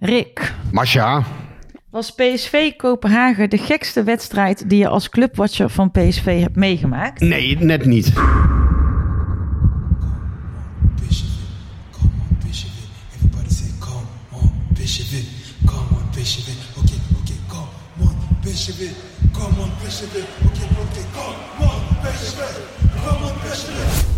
Rick, Masha, was PSV Kopenhagen de gekste wedstrijd die je als clubwatcher van PSV hebt meegemaakt? nee, net niet. Come on, it, come on, okay, okay, come on, come Bishop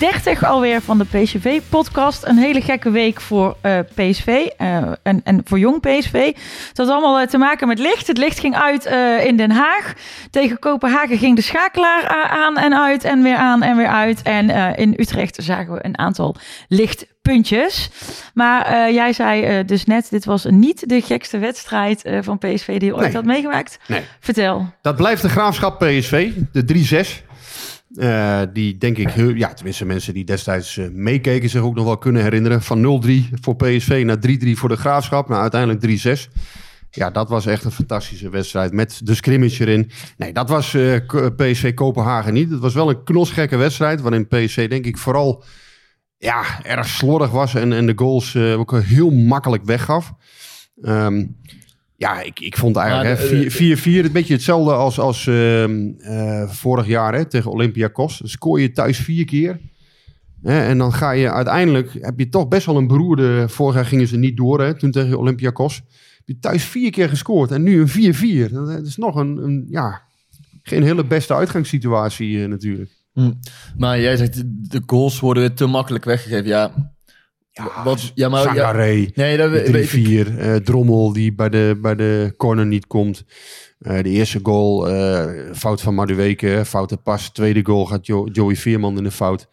30 alweer van de PSV-podcast. Een hele gekke week voor eh, PSV eh, en, en voor jong PSV. Het had allemaal eh, te maken met licht. Het licht ging uit in Den Haag. Tegen Kopenhagen ging de schakelaar aan en uit en weer aan en weer uit. En in Utrecht zagen we een aantal lichtpuntjes. Maar jij zei dus net, dit was niet de gekste wedstrijd van PSV die je ooit Nee. had meegemaakt. Nee. Vertel. Dat blijft de graafschap PSV, de 3-6. Eh, die denk ik, heel- ja, tenminste mensen die destijds eh, meekeken zich ook nog wel kunnen herinneren. Van 0-3 voor PSV naar 3-3 voor de graafschap. Nou, uiteindelijk 3-6. Ja, dat was echt een fantastische wedstrijd met de scrimmage erin. Nee, dat was eh, K- PSV Kopenhagen niet. Het was wel een knosgekke wedstrijd, waarin PSV denk ik vooral ja, erg slordig was en, en de goals eh, ook heel makkelijk weggaf. Ehm, ja, ik, ik vond eigenlijk Maar hè, de- 4 4-4 een beetje hetzelfde als, als ehm, eh, vorig jaar hè, tegen Olympiakos. Dan scoor je thuis vier keer. Hè, en dan ga je uiteindelijk, heb je toch best wel een beroerde... Vorig jaar gingen ze niet door hè, toen tegen Olympiakos. Heb je thuis vier keer gescoord en nu een 4-4. Dat is nog een, een, ja, geen hele beste uitgangssituatie eh, natuurlijk. Maar jij zegt, de goals worden te makkelijk weggegeven. Ja, wat, ja maar... Ja, nee, dat weet weet ik. 3-4. eh Drommel die bij de, bij de corner niet komt. Eh, de eerste goal, eh, fout van Madueke, foute pas. Tweede goal gaat jo Joey Veerman in de fout.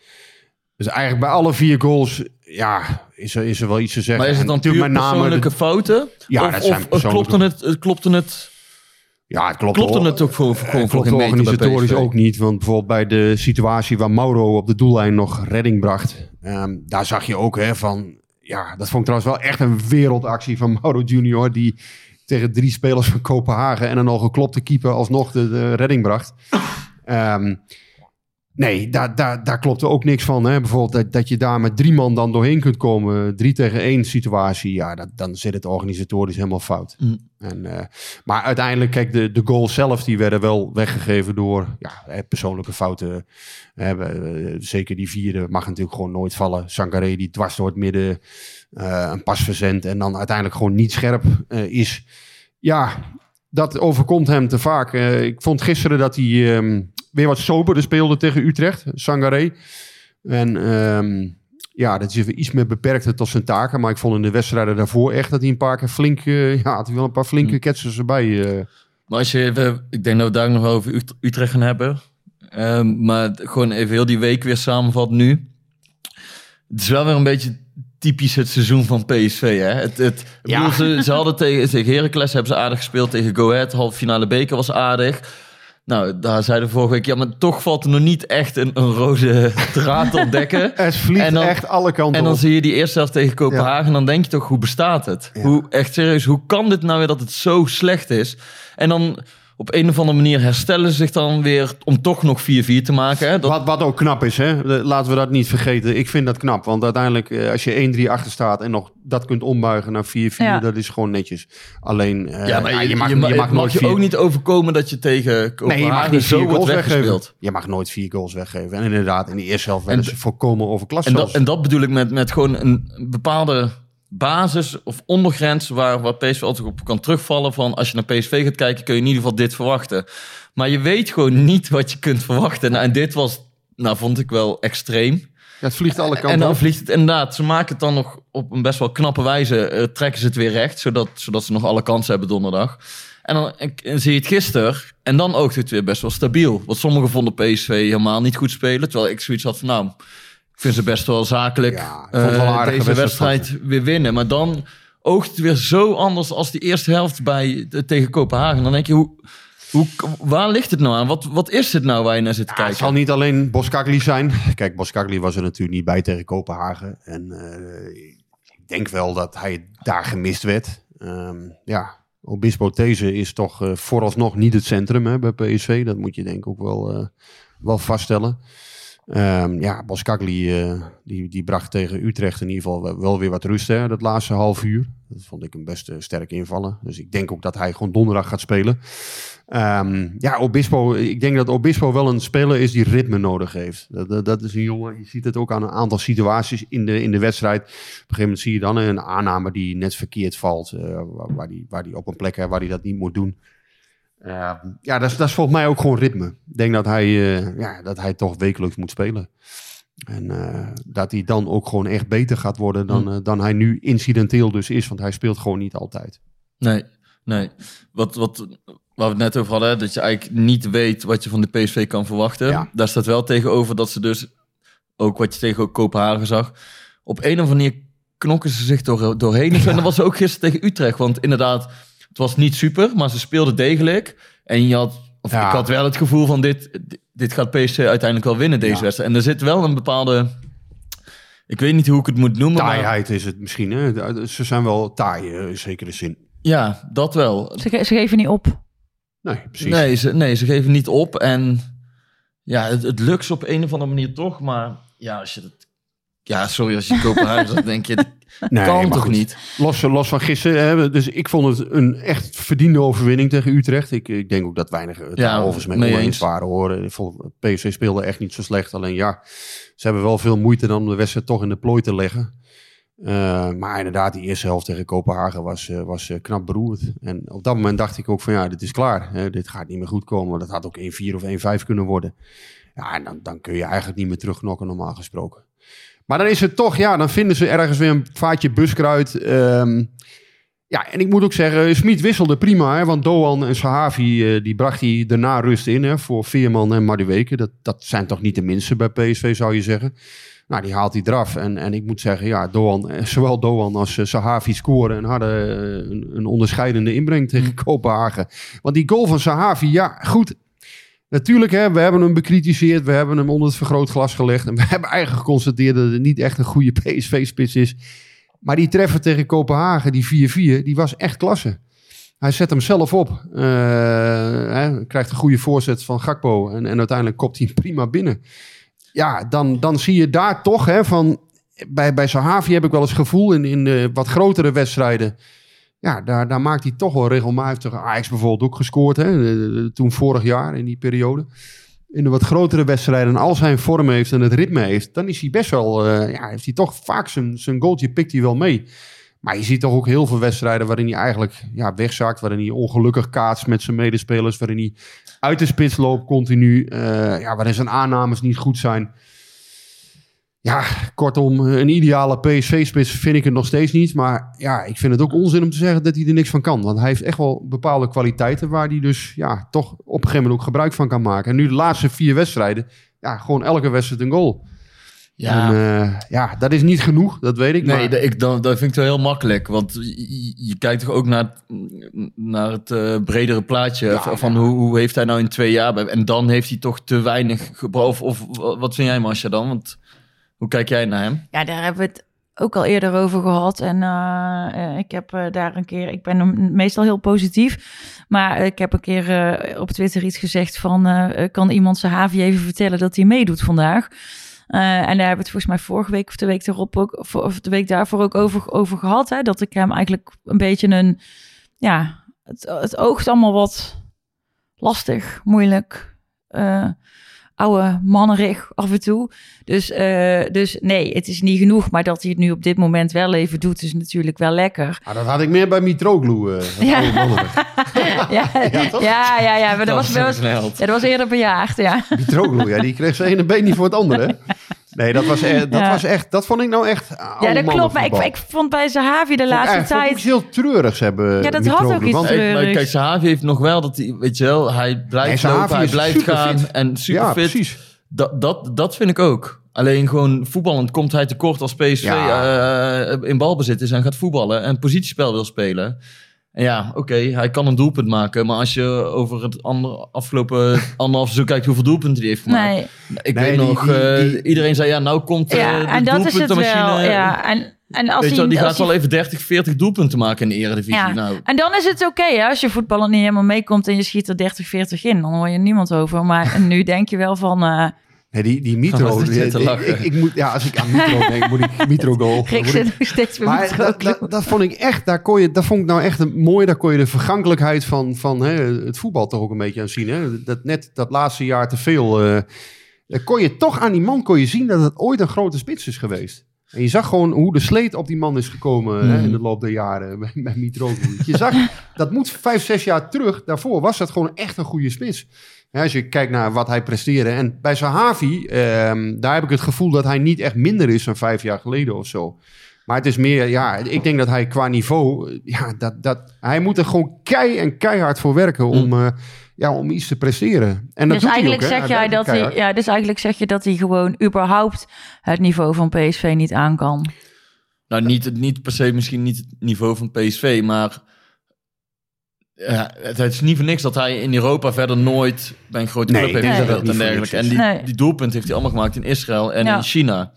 Dus eigenlijk bij alle vier goals, ja, is er, is er wel iets te zeggen. Maar is het dan puur natuurlijk persoonlijke de- fouten? Ja, of, dat zijn of persoonlijke- klopte het, klopte het, Ja, het klopt. klopte het ook voor, voor, voor organisatorisch ook niet. Want bijvoorbeeld bij de situatie waar Mauro op de doellijn nog redding bracht. Ehm, daar zag je ook hè, van... Ja, dat vond ik trouwens wel echt een wereldactie van Mauro Junior. Die tegen drie spelers van Kopenhagen en een al geklopte keeper alsnog de, redding bracht. Ehm, nee, daar, daar, daar klopte ook niks van. Hè. Bijvoorbeeld dat, dat je daar met drie man dan doorheen kunt komen. Drie tegen één situatie. Ja, dat, dan zit het organisatorisch helemaal fout. Mm. En, eh, maar uiteindelijk, kijk, de, de goals zelf, die werden wel weggegeven door ja, persoonlijke fouten. Hè, we- eh, zeker die vierde mag natuurlijk gewoon nooit vallen. Sangaré die dwars door het midden eh, een pas verzendt en dan uiteindelijk gewoon niet scherp is. Ja, dat overkomt hem te vaak. Ik vond gisteren dat hij ehm, weer wat soberder speelde tegen Utrecht, Sangaré. En ehm, ja, dat is even iets meer beperkter tot zijn taken. Maar ik vond in de wedstrijden daarvoor echt dat hij een paar keer flink... eh, ja, had hij wel een paar flinke Hm. ketsers erbij. eh. Maar als je even, ik denk dat we daar nog wel over Ut- Utrecht gaan hebben. Ehm, maar gewoon even heel die week weer samenvat nu. Het is wel weer een beetje typisch het seizoen van PSV. Hè? Het, het, Ja. bedoel, ze, ze hadden tegen, tegen Heracles hebben ze aardig gespeeld. Tegen Go Ahead, halve finale beker was aardig. Nou, daar zeiden vorige week, ja, maar toch valt er nog niet echt een, een rode draad te ontdekken. Het vliegt En dan- echt alle kanten En dan op. zie je die eerste helft tegen Kopenhagen. En dan denk je toch, hoe bestaat het? Ja. Hoe, echt serieus, hoe kan dit nou weer dat het zo slecht is? En dan op een of andere manier herstellen ze zich dan weer om toch nog 4-4 te maken. Hè? Dat, Wat, wat ook knap is, hè? Laten we dat niet vergeten. Ik vind dat knap, want uiteindelijk eh, als je 1-3 achter staat en nog dat kunt ombuigen naar 4-4, Ja. dat is gewoon netjes. Alleen, eh, ja, maar je, je mag, je ma- je mag mag nooit je vier- ook niet overkomen dat je tegen Nee, je Kopenhagen mag niet zo wordt goals weggeven. Je mag nooit vier goals weggeven. En inderdaad, in de eerste helft werden En ze volkomen overklast En dat, en dat bedoel ik met, met gewoon een bepaalde basis of ondergrens waar, waar PSV altijd op kan terugvallen. Van als je naar PSV gaat kijken, kun je in ieder geval dit verwachten. Maar je weet gewoon niet wat je kunt verwachten. Nou, en dit was, nou, vond ik wel extreem. Ja, het vliegt alle kanten En dan op. vliegt het inderdaad. Ze maken het dan nog op een best wel knappe wijze. eh, trekken ze het weer recht, zodat, zodat ze nog alle kansen hebben donderdag. En dan en, en zie je het gisteren. En dan oogt het weer best wel stabiel. Want sommigen vonden PSV helemaal niet goed spelen. Terwijl ik zoiets had van, nou, ik vind ze best wel zakelijk Ja, wel eh, deze wedstrijd weer winnen. Maar dan oogt het weer zo anders als die eerste helft bij, de- tegen Kopenhagen. Dan denk je, hoe, hoe, waar ligt het nou aan? Wat, wat is het nou waar je naar zit te Ja, het kijken? zal niet alleen Boskakli zijn. Kijk, Boskakli was er natuurlijk niet bij tegen Kopenhagen. En eh, ik denk wel dat hij daar gemist werd. Ehm, ja, Obispo These is toch eh, vooralsnog niet het centrum hè, bij PSV. Dat moet je denk ik ook wel, eh, wel vaststellen. Ehm, ja, Boskakli eh, die, die bracht tegen Utrecht in ieder geval wel- weer wat rust hè, dat laatste half uur. Dat vond ik een best eh, sterk invallen. Dus ik denk ook dat hij gewoon donderdag gaat spelen. Ehm, ja, Obispo, ik denk dat Obispo wel een speler is die ritme nodig heeft. Dat, dat, is een jongen, je ziet het ook aan een aantal situaties in de, in de wedstrijd. Op een gegeven moment zie je dan een aanname die net verkeerd valt, eh, waar, waar, die, waar die op een plek heeft waar hij dat niet moet doen. Ehm, ja, dat is, dat is volgens mij ook gewoon ritme. Ik denk dat hij, eh, ja, dat hij toch wekelijks moet spelen. En eh, dat hij dan ook gewoon echt beter gaat worden dan, eh, dan hij nu incidenteel dus is. Want hij speelt gewoon niet altijd. Nee, nee. Wat, wat, waar we het net over hadden, dat je eigenlijk niet weet wat je van de PSV kan verwachten. Ja. Daar staat wel tegenover dat ze dus, ook wat je tegen Kopenhagen zag, op een of andere manier knokken ze zich door, doorheen. En dat was ook gisteren tegen Utrecht. Want inderdaad, het was niet super, maar ze speelden degelijk. En je had, of Ja. ik had wel het gevoel van dit, dit gaat PSV uiteindelijk wel winnen deze Ja. wedstrijd. En er zit wel een bepaalde, ik weet niet hoe ik het moet noemen. maar- Taaiheid is het misschien. Hè? Ze zijn wel taai eh, in zekere zin. Ja, dat wel. Ze, ge- ze geven niet op. Nee, precies. Nee ze, nee, ze geven niet op. En ja, het, het lukt ze op een of andere manier toch. Maar ja, als je dat... Ja, sorry, als je Kopenhagen zegt, denk je... Dat Nee, kan toch goed. niet? Los, los van gisteren. Hè, dus ik vond het een echt verdiende overwinning tegen Utrecht. Ik, ik denk ook dat weinig het Ja, overigens met me eens waren. Hoor. PSV speelde echt niet zo slecht. Alleen ja, ze hebben wel veel moeite dan om de wedstrijd toch in de plooi te leggen. Eh, maar inderdaad, die eerste helft tegen Kopenhagen was, eh, was eh, knap beroerd. En op dat moment dacht ik ook van ja, dit is klaar. Hè, dit gaat niet meer goed komen. Dat had ook 1-4 of 1-5 kunnen worden. Ja, en dan, dan kun je eigenlijk niet meer terugknokken normaal gesproken. Maar dan is het toch, ja, dan vinden ze ergens weer een vaatje buskruid. Ehm, ja, en ik moet ook zeggen, Smit wisselde prima. Hè, want Doan en Sahavi, eh, die bracht hij daarna rust in hè, voor Veerman en Madueke. Dat, dat zijn toch niet de minste bij PSV, zou je zeggen. Nou, die haalt hij eraf. En, en ik moet zeggen, ja, Doan, eh, zowel Doan als eh, Sahavi scoren en hadden een, een onderscheidende inbreng tegen Kopenhagen. Want die goal van Sahavi, ja, goed. Natuurlijk, hè, we hebben hem bekritiseerd. We hebben hem onder het vergrootglas gelegd. En we hebben eigenlijk geconstateerd dat het niet echt een goede PSV-spits is. Maar die treffer tegen Kopenhagen, die 4-4, die was echt klasse. Hij zet hem zelf op. Eh, hij krijgt een goede voorzet van Gakpo. En, en uiteindelijk kopt hij prima binnen. Ja, dan, dan zie je daar toch hè, van... Bij, bij Sahavi heb ik wel eens gevoel in, in de wat grotere wedstrijden... Ja, daar, daar maakt hij toch wel regelmatig. Ajax bijvoorbeeld ook gescoord. Hè, toen vorig jaar in die periode. In de wat grotere wedstrijden. En als hij een vorm heeft en het ritme heeft. Dan is hij best wel. eh, ja, heeft hij toch vaak zijn, zijn goaltje. Pikt hij wel mee. Maar je ziet toch ook heel veel wedstrijden. waarin hij eigenlijk ja, wegzakt. Waarin hij ongelukkig kaatst met zijn medespelers. Waarin hij uit de spits loopt continu. eh, ja, waarin zijn aannames niet goed zijn. Ja, kortom, een ideale PSV-spits vind ik het nog steeds niet. Maar ja, ik vind het ook onzin om te zeggen dat hij er niks van kan. Want hij heeft echt wel bepaalde kwaliteiten waar hij dus ja, toch op een gegeven moment ook gebruik van kan maken. En nu de laatste vier wedstrijden, ja, gewoon elke wedstrijd een goal. Ja, En, eh, ja, dat is niet genoeg, dat weet ik. nee, maar, dat, ik, dat, dat vind ik wel heel makkelijk. Want je, kijkt toch ook naar, naar het eh, bredere plaatje. Ja, van ja. Hoe, hoe heeft hij nou in twee jaar... En dan heeft hij toch te weinig. Of, of wat vind jij, Masja, dan? Want hoe kijk jij naar hem? Ja, daar hebben we het ook al eerder over gehad. En eh, eh, ik heb eh, daar een keer, ik ben meestal heel positief. Maar ik heb een keer op Twitter iets gezegd van, kan iemand zijn Havi even vertellen dat hij meedoet vandaag? En daar hebben we het volgens mij vorige week of de week erop ook, of- de week daarvoor ook over, over gehad. Hè? Dat ik hem eigenlijk een beetje een, ja, het, het oogt allemaal wat lastig, moeilijk, oude mannerig af en toe. Dus, eh, dus nee, het is niet genoeg. Maar dat hij het nu op dit moment wel even doet, is natuurlijk wel lekker. Ah, dat had ik meer bij Mitroglou. eh Ja. ja, ja, toch? ja, ja, ja, maar dat, was, dat, was, ja, dat was eerder bejaagd, ja. Mitroglou, ja, die kreeg zijn ene been niet voor het andere. Nee, dat was, e- dat Ja. was echt, dat vond ik nou echt Ja, dat klopt. Maar ik, ik vond bij Zahavi de laatste Vond tijd... iets heel treurigs hebben. Ja, dat had ook iets treurigs. Maar kijk, Sahavi heeft nog wel dat hij, weet je wel, hij blijft Nee, lopen, hij blijft gaan en super Ja, fit. precies. Dat, dat, dat vind ik ook. Alleen gewoon voetballend komt hij tekort als PSV Ja. eh, in balbezit is en gaat voetballen en positiespel wil spelen. Ja, oké, hij kan een doelpunt maken, maar als je over het ander, afgelopen anderhalf seizoen kijkt hoeveel doelpunten hij heeft gemaakt. Nee, Ik Nee, weet die- nog, die- eh, die- iedereen zei ja, nou komt eh, ja, de en dat is het doelpuntenmachine. wel. Ja, en, en als Weet je die als gaat wel even 30, 40 doelpunten maken in de eredivisie. Ja. Nou, En dan is het oké, hè, als je voetballer niet helemaal meekomt en je schiet er 30, 40 in. Dan hoor je niemand over. Maar nu denk je wel van, eh Die, die Mitro. Ik- lachen? ik, ik moet, ja, als ik aan Mitro denk, moet ik Mitro goal. Rick moet zit ik- nog steeds bij Maar Mitro dat, dat, dat vond ik echt, daar kon je, dat vond ik nou echt een, mooi. Daar kon je de vergankelijkheid van, van hè, het voetbal toch ook een beetje aan zien. Hè? Dat net dat laatste jaar te veel. daar kon je toch aan die man kon je zien dat het ooit een grote spits is geweest. En je zag gewoon hoe de sleet op die man is gekomen hè, in de loop der jaren bij, bij Mitroglou. Je zag, dat moet vijf, zes jaar terug. Daarvoor was dat gewoon echt een goede spits. Ja, als je kijkt naar wat hij presteerde. En bij Sahavi, ehm, daar heb ik het gevoel dat hij niet echt minder is dan vijf jaar geleden of zo. Maar het is meer, ja, ik denk dat hij qua niveau, eh, ja, dat, dat, hij moet er gewoon kei en keihard voor werken om, eh, ja, om iets te presteren. En dat dus doet hij eigenlijk ook, hè. zeg jij dat hij, ja, dus eigenlijk zeg je dat hij gewoon überhaupt het niveau van PSV niet aan kan. Nou, niet, niet per se misschien niet het niveau van PSV, maar ja, het, is niet voor niks dat hij in Europa verder nooit bij een grote Nee, club heeft nee, gespeeld en dergelijke. En die, Nee. die doelpunt heeft hij allemaal gemaakt in Israël en Ja. in China.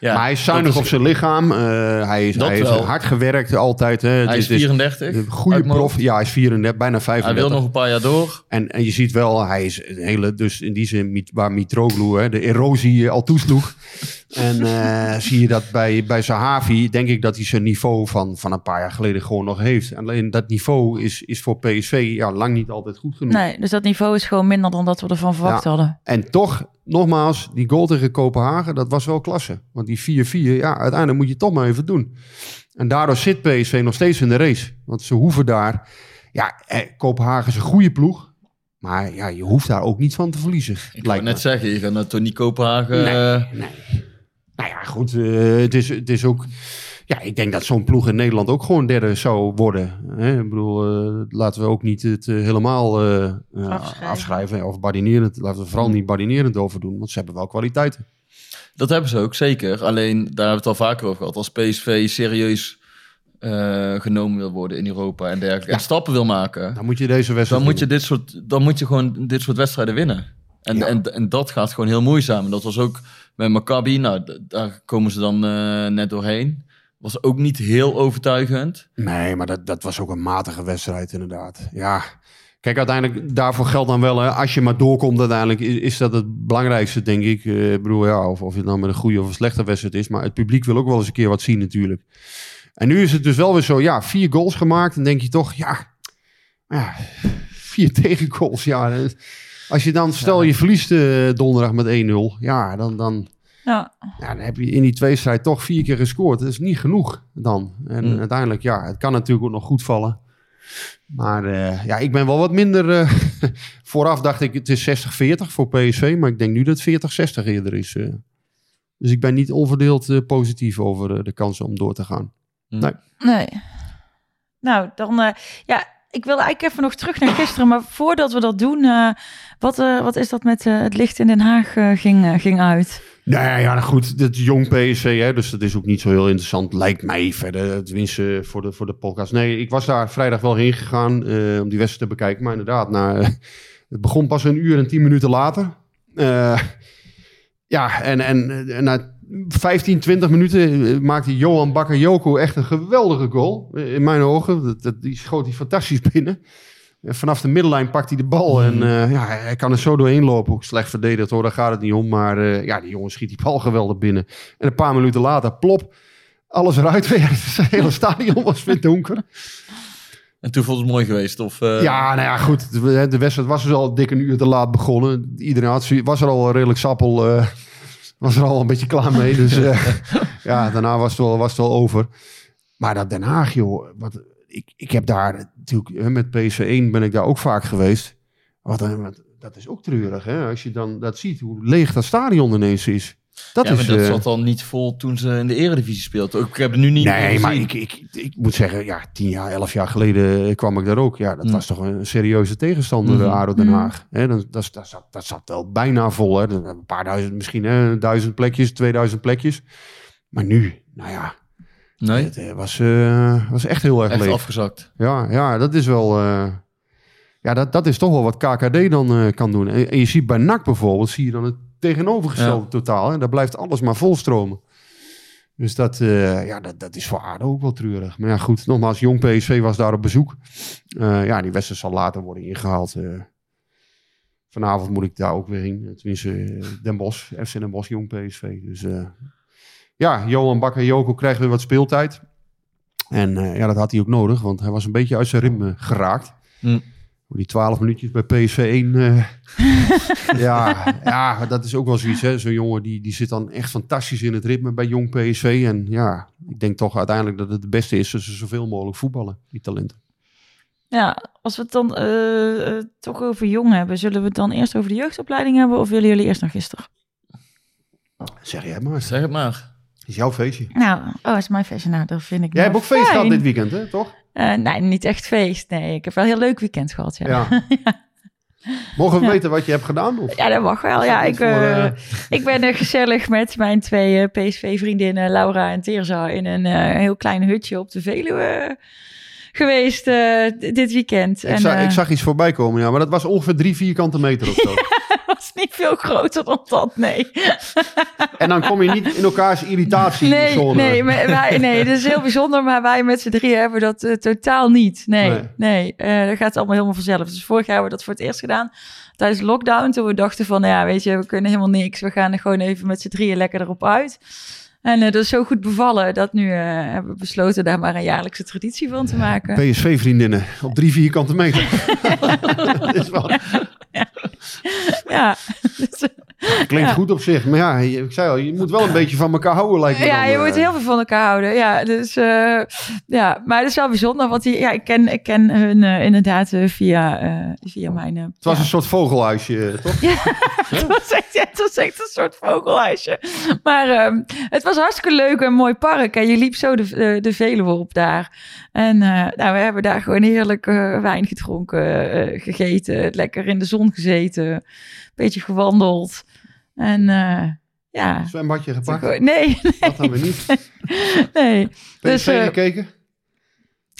Ja, maar hij is zuinig is- op zijn lichaam. eh, hij is, hij is hard gewerkt altijd. Hè. Het Hij is het 34. een goede prof. Ja, hij is 34, bijna Hij 35. wil nog een paar jaar door. En, en je ziet wel, hij is een hele, dus in die zin waar Mitroglou hè, de erosie eh, al toesloeg. en eh, zie je dat bij, bij Sahavi, denk ik dat hij zijn niveau van, van een paar jaar geleden gewoon nog heeft. Alleen dat niveau is, is voor PSV ja, lang niet altijd goed genoeg. Nee, dus dat niveau is gewoon minder dan dat we ervan verwacht Ja. hadden. En toch, nogmaals, die goal tegen Kopenhagen, dat was wel klasse. Want die 4-4, ja, uiteindelijk moet je het toch maar even doen. En daardoor zit PSV nog steeds in de race. Want ze hoeven daar... Ja, eh, Kopenhagen is een goede ploeg. Maar ja, je hoeft daar ook niet van te verliezen. Ik lijkt net zeggen, je gaat naar Tony Kopenhagen. Nee, eh, nee. Nou ja, goed. eh, het, is, het is ook... Ja, ik denk dat zo'n ploeg in Nederland ook gewoon derde zou worden. Hè? Ik bedoel, eh, laten we ook niet het eh, helemaal eh, eh, Afschrijven. afschrijven. Of badinerend. Laten we vooral niet badinerend over doen. Want ze hebben wel kwaliteiten. Dat hebben ze ook, zeker. Alleen, daar hebben we het al vaker over gehad. Als PSV serieus eh, genomen wil worden in Europa en dergelijke. En stappen wil maken. Dan moet je deze wedstrijd Dan moet je, dit soort, dan moet je gewoon dit soort wedstrijden winnen. En, Ja. en, en dat gaat gewoon heel moeizaam. En dat was ook bij Maccabi. Nou, daar komen ze dan eh, net doorheen. Was ook niet heel overtuigend. Nee, maar dat, dat was ook een matige wedstrijd inderdaad. Ja, kijk, uiteindelijk daarvoor geldt dan wel... Hè, als je maar doorkomt uiteindelijk, is, is dat het belangrijkste, denk ik. Eh, ik bedoel, ja, of, of het nou met een goede of een slechte wedstrijd is. Maar het publiek wil ook wel eens een keer wat zien natuurlijk. En nu is het dus wel weer zo, ja, vier goals gemaakt. En denk je toch, ja, ja vier tegengoals. Ja, eh, als je dan, stel je verliest eh, donderdag met 1-0. Ja, dan... dan Ja, ja, dan heb je in die tweestrijd toch vier keer gescoord. Dat is niet genoeg dan. En Mm. uiteindelijk, ja, het kan natuurlijk ook nog goed vallen. Maar eh, ja, ik ben wel wat minder... eh, vooraf dacht ik, het is 60-40 voor PSV. Maar ik denk nu dat het 40-60 eerder is. eh. Dus ik ben niet onverdeeld positief over de kansen om door te gaan. nee. Nou, dan, ja, ik wil eigenlijk even nog terug naar gisteren. Maar voordat we dat doen, wat, wat is dat met het licht in Den Haag ging, ging uit? Nee, ja, nou goed, is jong PSV, hè, dus dat is ook niet zo heel interessant, lijkt mij verder, tenminste voor de, voor de podcast. Nee, ik was daar vrijdag wel heen gegaan eh, om die wedstrijd te bekijken, maar inderdaad, het begon pas een uur en tien minuten later. Eh, ja, en, en, na 15, 20 minuten eh, maakte Johan Bakayoko echt een geweldige goal. In mijn ogen. Dat, dat, die schoot hij fantastisch binnen. Vanaf de middenlijn pakt hij de bal. En eh, ja, hij kan er zo doorheen lopen. Ook slecht verdedigd hoor, daar gaat het niet om. Maar eh, ja, die jongen schiet die bal geweldig binnen. En een paar minuten later, plop. Alles eruit weer. Het hele stadion was weer donker. En toen vond het mooi geweest. Of, eh, Ja, nou ja, goed. De, de wedstrijd was dus al dik een uur te laat begonnen. Iedereen had, was er al redelijk sappel. was er al een beetje klaar mee. Dus ja, daarna was het, wel, was het wel over. Maar dat Den Haag, joh. Wat, ik, ik heb daar natuurlijk hè, met PSV 1 ben ik daar ook vaak geweest. Wat, een- wat, dat is ook treurig, hè? Als je dan dat ziet, hoe leeg dat stadion ineens is. Dat ja, is... maar dat eh, zat al niet vol toen ze in de eredivisie speelden. Ik heb het nu niet Nee, maar ik, ik, ik moet zeggen, ja, tien jaar, elf jaar geleden kwam ik daar ook. Ja, dat Mm. was toch een serieuze tegenstander, de Mhm. ADO Den Mm. Haag. Hè, dat, dat, dat, zat, dat zat wel bijna vol. Hè. Een paar duizend, misschien hè, duizend plekjes, 2000 plekjes. Maar nu, nou ja, nee, het eh, was, eh, was echt heel erg echt leeg. afgezakt. Ja, ja, dat is wel... eh, ja, dat, dat is toch wel wat KKD dan kan doen. En, en je ziet bij NAC bijvoorbeeld, zie je dan het tegenovergestelde Ja. totaal. Hè? Daar blijft alles maar volstromen. Dus dat, ja, dat, dat is voor ADO ook wel treurig. Maar ja, goed, nogmaals, Jong PSV was daar op bezoek. Ja, die wedstrijd zal later worden ingehaald. eh. vanavond moet ik daar ook weer heen. Tenminste, Den Bosch, FC Den Bosch, Jong PSV. Dus ja, Johan Bakker Joko krijgt weer wat speeltijd. En eh, ja, dat had hij ook nodig, want hij was een beetje uit zijn ritme geraakt. Hm. Die twaalf minuutjes bij PSV 1. eh, ja, ja, dat is ook wel zoiets. hè. Zo'n jongen die, die zit dan echt fantastisch in het ritme bij jong PSV. En ja, ik denk toch uiteindelijk dat het het beste is dat ze zoveel mogelijk voetballen, die talenten. Ja, als we het dan eh, toch over jong hebben, zullen we het dan eerst over de jeugdopleiding hebben of willen jullie eerst naar gisteren? Zeg jij maar, Zeg het maar. Is jouw feestje. Nou, oh, is mijn feestje. Nou, dat vind ik Jij nou hebt ook feest fijn. gehad dit weekend, hè? toch? Eh, nee, niet echt feest. Nee, ik heb wel een heel leuk weekend gehad. Ja, ja. Ja. Mogen we Ja. weten wat je hebt gedaan? Of? dat mag wel. Ja, ik, voor, eh, eh, ik ben er gezellig met mijn twee PSV-vriendinnen, Laura en Teerza, in een heel klein hutje op de Veluwe geweest dit weekend. ik, zag, eh, ik zag iets voorbij komen, ja, maar dat was ongeveer drie vierkante meter of zo. niet veel groter dan dat, nee. En dan kom je niet in elkaars irritatie. Nee, nee, maar wij, nee, dat is heel bijzonder, maar wij met z'n drieën hebben dat eh, totaal niet. Nee, Nee. nee, eh, dat gaat allemaal helemaal vanzelf. Dus vorig jaar hebben we dat voor het eerst gedaan tijdens lockdown, toen we dachten van, nou ja, weet je, we kunnen helemaal niks. We gaan er gewoon even met z'n drieën lekker erop uit. En eh, dat is zo goed bevallen dat nu hebben we besloten daar maar een jaarlijkse traditie van te maken. PSV-vriendinnen op drie vierkante meter. dat is wel, Ja, dus, klinkt Ja. goed op zich. Maar ja, ik zei al, je moet wel een beetje van elkaar houden, lijkt me ja, dan, je eh. moet heel veel van elkaar houden. Ja, dus uh, ja, maar het is wel bijzonder, want die, ja, ik ken, ik ken hun uh, inderdaad via, via mijn. Het was ja. een soort vogelhuisje, toch? Ja, het, was echt, ja, het was echt een soort vogelhuisje. Maar um, het was hartstikke leuk en mooi park. En je liep zo de, de, de Veluwe op daar. En nou, we hebben daar gewoon heerlijk wijn gedronken, gegeten, lekker in de zon gezeten, een beetje gewandeld. En uh, ja. Zwembadje gepakt? Nee, nee. Dat hebben we niet. nee. Dus, uh, gekeken?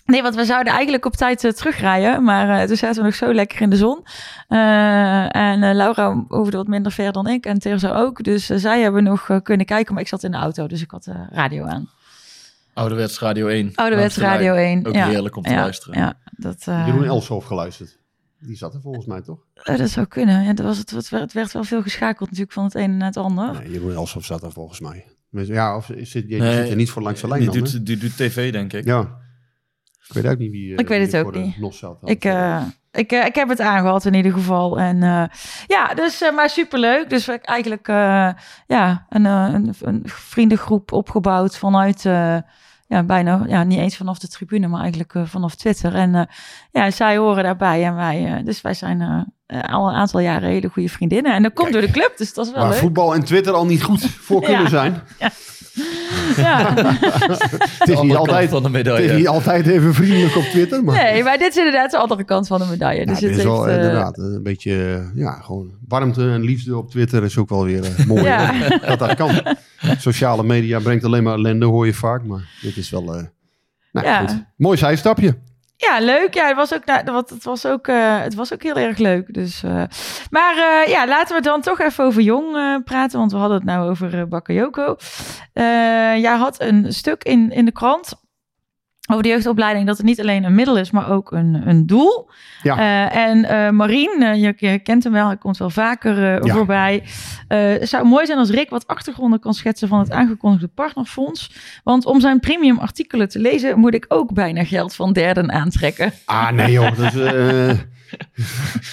Nee, want we zouden eigenlijk op tijd uh, terugrijden. Maar uh, toen zaten we nog zo lekker in de zon. Uh, en Laura hoefde wat minder ver dan ik. En Teresa ook. Dus zij hebben nog kunnen kijken. Maar ik zat in de auto. Dus ik had de radio aan. Ouderwets Radio 1. Ouderwets Radio 1. Ook ja. heerlijk om te ja, luisteren. Ja, dat, uh, Jeroen Elshoff geluisterd. Die zat er volgens mij toch? Uh, dat zou kunnen. Ja, dat was het, het, werd, het werd wel veel geschakeld natuurlijk van het ene naar het ander. Nee, Jeroen Elshoff zat er volgens mij. Ja, of zit, je nee, zit er niet voor langs de lijn die dan, doet, die doet tv, denk ik. Ja. Ik weet ook niet wie. Ik weet het ook niet. Ik, uh, ik, uh, ik heb het aangehad in ieder geval. En uh, ja, dus uh, maar superleuk. Dus eigenlijk uh, ja, een, een, een, vriendengroep opgebouwd vanuit. Ja, bijna, ja, niet eens vanaf de tribune, maar eigenlijk uh, vanaf Twitter. En uh, ja, zij horen daarbij en wij, uh, dus wij zijn al een aantal jaren hele goede vriendinnen. En dat komt Kijk, door de club, dus dat is wel leuk. voetbal en Twitter al niet goed voor kunnen ja. zijn. Ja. Ja. het, is niet altijd, van de medaille. het is niet altijd even vriendelijk op Twitter. Maar... Nee, maar dit is inderdaad de andere kant van de medaille. Ja, dus dit het is wel heeft, inderdaad een beetje, ja, gewoon warmte en liefde op Twitter is ook wel weer uh, mooi. Ja. dat dat kan. Sociale media brengt alleen maar ellende, hoor je vaak. Maar dit is wel, uh, nou, Ja. goed. Mooi zijstapje. Ja, leuk. Ja, het was ook, nou, het was ook, eh, het was ook heel erg leuk. Dus, eh, maar eh, ja, laten we dan toch even over Jong praten, want we hadden het nou over Bakayoko. Jij had een stuk in, in de krant over de jeugdopleiding dat het niet alleen een middel is, maar ook een, een doel. Ja. Eh, en eh Marien, eh, je, je kent hem wel, hij komt wel vaker Ja. voorbij. Het zou mooi zijn als Rick wat achtergronden kan schetsen van het aangekondigde partnerfonds. Want om zijn premium artikelen te lezen, moet ik ook bijna geld van derden aantrekken. Ah, nee joh. Dat, is,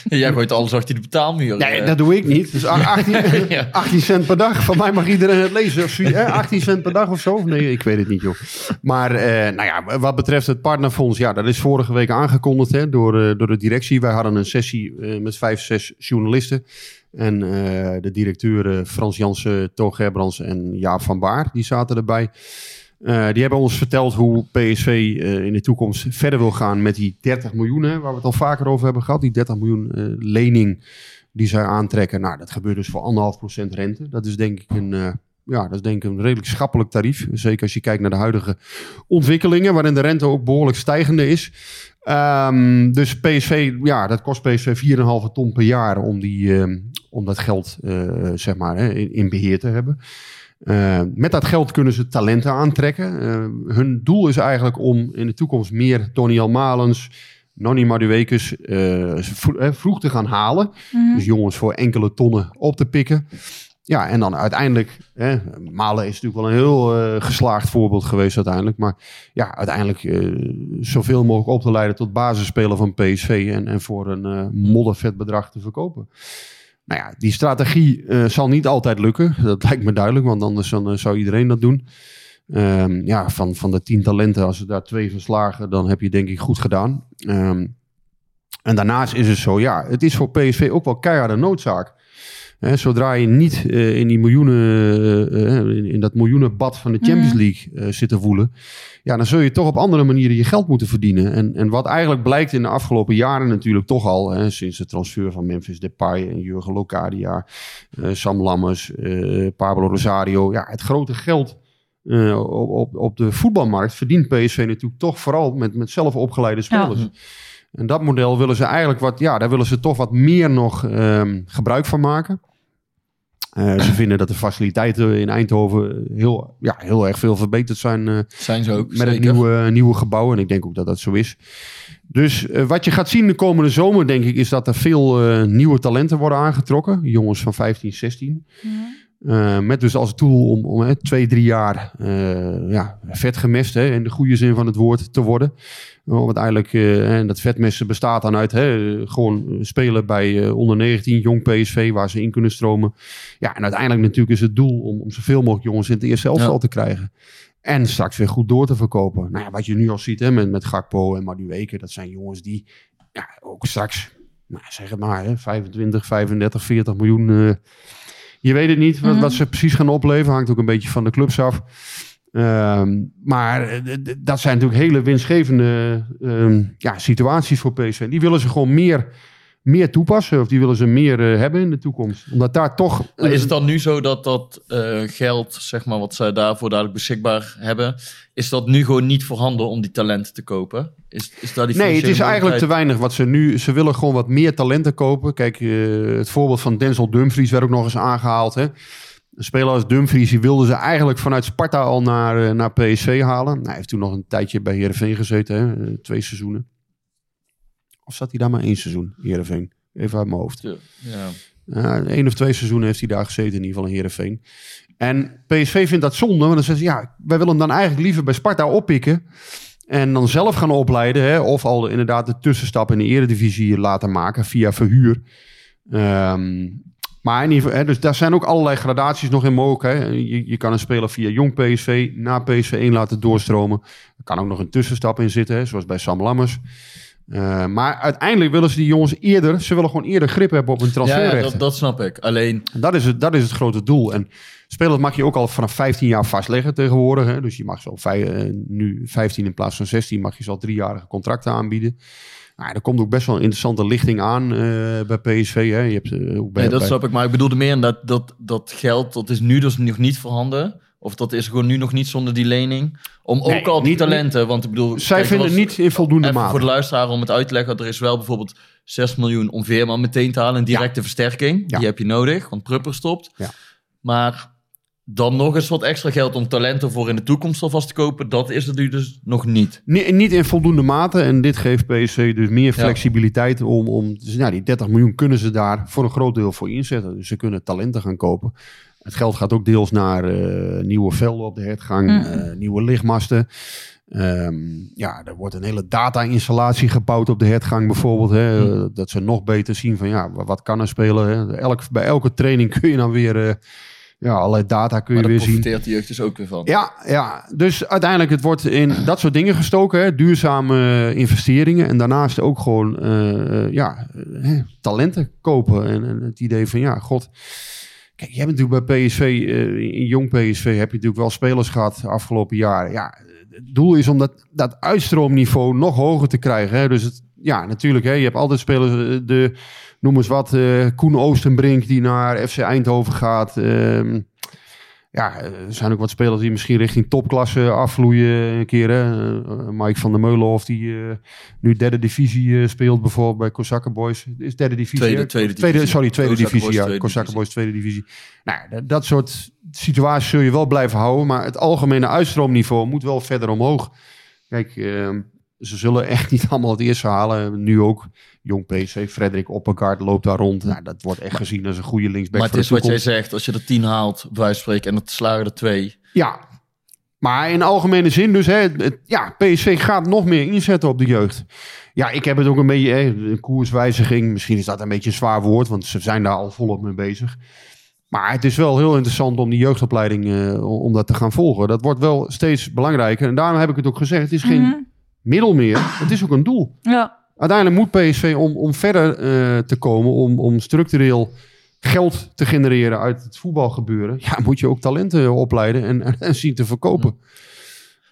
Jij gooit alles achter de betaalmuur. nee, dat doe ik niet. Dus 18, Ja. 18 cent per dag. Van mij mag iedereen het lezen. Of, zoiets, hè? 18 cent per dag of zo? Nee, ik weet het niet joh. Maar eh, nou ja, wat betreft het partnerfonds. Ja, dat is vorige week aangekondigd hè, door, eh, door de directie. Wij hadden een sessie eh, met vijf, zes journalisten. En eh, de directeuren Frans Jansen, Toon Gerbrands en Jaap van Baar. Die zaten erbij. Eh, die hebben ons verteld hoe PSV eh, in de toekomst verder wil gaan met die 30 miljoen, waar we het al vaker over hebben gehad. Die 30 miljoen eh, lening die zij aantrekken. Nou, dat gebeurt dus voor anderhalf procent rente. Dat is denk ik een, ja, dat is denk ik een redelijk schappelijk tarief. Zeker als je kijkt naar de huidige ontwikkelingen, waarin de rente ook behoorlijk stijgende is. Ehm, dus PSV, ja, dat kost PSV 4,5 ton per jaar om, die, om dat geld zeg maar, hè, in beheer te hebben. Eh, met dat geld kunnen ze talenten aantrekken. Eh, hun doel is eigenlijk om in de toekomst meer Tony Almalens, Nonny Maduekes eh, vro- vroeg te gaan halen. Dus jongens voor enkele tonnen op te pikken. Ja, en dan uiteindelijk, hè, Malen is natuurlijk wel een heel geslaagd voorbeeld geweest uiteindelijk. Maar ja, uiteindelijk zoveel mogelijk op te leiden tot basisspeler van PSV en, en voor een eh, moddervet bedrag te verkopen. Nou ja, die strategie eh, zal niet altijd lukken. Dat lijkt me duidelijk, want anders dan, eh, zou iedereen dat doen. Ehm, ja, van, van de tien talenten, als ze daar twee verslagen, dan heb je denk ik goed gedaan. Ehm, en daarnaast is het zo, ja, het is voor PSV ook wel keiharde noodzaak. Hè, zodra je niet eh, in die miljoenen, eh, eh, in, dat miljoenenbad van de Champions League eh, zit te voelen, ja, dan zul je toch op andere manieren je geld moeten verdienen. En, en wat eigenlijk blijkt in de afgelopen jaren natuurlijk toch al, hè, sinds de transfer van Memphis Depay en Jurgen Locadia, Sam Lammers, Pablo Rosario, ja, het grote geld op, op, op de voetbalmarkt verdient PSV natuurlijk toch vooral met, met zelf opgeleide spelers. En dat model willen ze eigenlijk wat, ja, daar willen ze toch wat meer nog ehm, gebruik van maken. Eh, ze vinden dat de faciliteiten in Eindhoven heel, ja, heel erg veel verbeterd zijn eh, Zijn ze ook, met het nieuwe, nieuwe gebouw. En ik denk ook dat dat zo is. Dus eh, wat je gaat zien de komende zomer, denk ik, is dat er veel eh, nieuwe talenten worden aangetrokken. Jongens van 15, 16. Eh, met dus als doel om, om hè, twee, drie jaar eh, ja, vet gemest, hè, in de goede zin van het woord, te worden. Om uiteindelijk, eh, en dat vetmessen bestaat dan uit hè, gewoon spelen bij eh, onder 19, jong PSV, waar ze in kunnen stromen. Ja, en uiteindelijk natuurlijk is het doel om, om zoveel mogelijk jongens in het eerste elftal Ja. te krijgen. En straks weer goed door te verkopen. Nou ja, wat je nu al ziet hè, met, met Gakpo en Madueke, dat zijn jongens die ja, ook straks, nou, zeg het maar, hè, 25, 35, 40 miljoen. eh, je weet het niet wat, wat ze precies gaan opleveren. Hangt ook een beetje van de clubs af. Ehm, maar eh, dat zijn natuurlijk hele winstgevende ehm, ja, situaties voor PSV. Die willen ze gewoon meer, meer toepassen. Of die willen ze meer eh, hebben in de toekomst. Omdat daar toch... Maar is het dan nu zo dat dat eh, geld, zeg maar, wat zij daarvoor dadelijk beschikbaar hebben, is dat nu gewoon niet voorhanden om die talenten te kopen? Is, is daar die Nee, het is eigenlijk te weinig wat ze nu... Ze willen gewoon wat meer talenten kopen. Kijk, het voorbeeld van Denzel Dumfries werd ook nog eens aangehaald. Hè? Een speler als Dumfries, die wilden ze eigenlijk vanuit Sparta al naar, eh, naar PSV halen. Nou, hij heeft toen nog een tijdje bij Heerenveen gezeten, hè? eh, twee seizoenen. Of zat hij daar maar één seizoen, Heerenveen? Even uit mijn hoofd. Ja. Uh, één of twee seizoenen heeft hij daar gezeten, in ieder geval in Heerenveen. En PSV vindt dat zonde, want dan zeggen ze, ja, wij willen hem dan eigenlijk liever bij Sparta oppikken. En dan zelf gaan opleiden, hè, of al inderdaad de tussenstap in de eredivisie laten maken via verhuur. Ehm, maar in ieder geval, dus daar zijn ook allerlei gradaties nog in mogelijk. Hè. Je, je kan een speler via jong PSV naar PSV 1 laten doorstromen. Er kan ook nog een tussenstap in zitten, hè, zoals bij Sam Lammers. Uh, maar uiteindelijk willen ze die jongens eerder, ze willen gewoon eerder grip hebben op hun transferrechten. ja, dat, dat snap ik. Alleen, Dat is, het, dat is het grote doel. En spelers mag je ook al vanaf 15 jaar vastleggen tegenwoordig. Hè? Dus je mag zo eh, nu 15 in plaats van 16 mag je zo driejarige contracten aanbieden. Nou, er komt ook best wel een interessante lichting aan eh, bij PSV. Hè? Je hebt, eh, ook bij, nee, dat bij- snap ik. Maar ik bedoelde meer dat, dat dat geld, dat is nu dus nog niet voorhanden. Of dat is gewoon nu nog niet zonder die lening. Om ook Nee, al die niet- talenten, want ik bedoel... Zij kijk, vinden niet in voldoende mate. voor de luisteraar om het uit te leggen. Er is wel bijvoorbeeld 6 miljoen om Veerman meteen te halen. Een directe versterking. Ja. Die heb je nodig, want Prupper stopt. Ja. Maar dan nog eens wat extra geld om talenten voor in de toekomst alvast te kopen. Dat is er nu dus nog niet. Ni- niet in voldoende mate. En dit geeft PSV dus meer flexibiliteit om... om dus, nou, die 30 miljoen kunnen ze daar voor een groot deel voor inzetten. Dus ze kunnen talenten gaan kopen. Het geld gaat ook deels naar eh, nieuwe velden op de hertgang. Mm. eh, nieuwe lichtmasten. Ehm, ja, er wordt een hele data-installatie gebouwd op de hertgang bijvoorbeeld. Hè, Mm. eh, Dat ze nog beter zien van ja, wa- wat kan er spelen. Hè. Elk, bij elke training kun je dan weer... eh, ja, allerlei data kun je Maar daar weer zien. profiteert de jeugd dus ook weer van. Ja, ja, dus uiteindelijk het wordt in dat soort dingen gestoken. Hè? Duurzame investeringen. En daarnaast ook gewoon eh, eh, ja, talenten kopen. En, en het idee van ja, god. Kijk, je hebt natuurlijk bij PSV, eh, in jong PSV heb je natuurlijk wel spelers gehad de afgelopen jaren. Ja, het doel is om dat, dat uitstroomniveau nog hoger te krijgen. Hè? Dus het, ja, natuurlijk, hè, je hebt altijd spelers, eh, de, noem eens wat, eh, Koen Oostenbrink die naar FC Eindhoven gaat. Ehm, ja, er zijn ook wat spelers die misschien richting topklasse afvloeien een keer. Hè? Eh, Mike van der Meulenhof die nu derde divisie speelt bijvoorbeeld bij Kozakken Boys. Is derde divisie? Tweede- tweede divisie. Sorry, tweede divisie. Boys, Ja, tweede Kozakken divisie. Boys tweede divisie. Nou, dat, dat soort situaties zul je wel blijven houden. Maar het algemene uitstroomniveau moet wel verder omhoog. Kijk, eh, ze zullen echt niet allemaal het eerste halen. Nu ook jong PC. Frederik Oppergaard loopt daar rond. Nou, dat wordt echt gezien als een goede linksback Maar het is de wat jij zegt. Als je er 10 haalt, bij wijze van spreken, en het slagen er twee. Ja, maar in algemene zin dus, hè, het, ja, PSV gaat nog meer inzetten op de jeugd. Ja, ik heb het ook een beetje, hè, een koerswijziging, misschien is dat een beetje een zwaar woord, want ze zijn daar al volop mee bezig. Maar het is wel heel interessant om die jeugdopleiding, eh, om dat te gaan volgen. Dat wordt wel steeds belangrijker. En daarom heb ik het ook gezegd, het is geen Mhm. Meer, het is ook een doel. Ja. Uiteindelijk moet PSV om, om verder eh, te komen, om, om structureel geld te genereren uit het voetbalgebeuren. Ja, moet je ook talenten opleiden en, en, en zien te verkopen.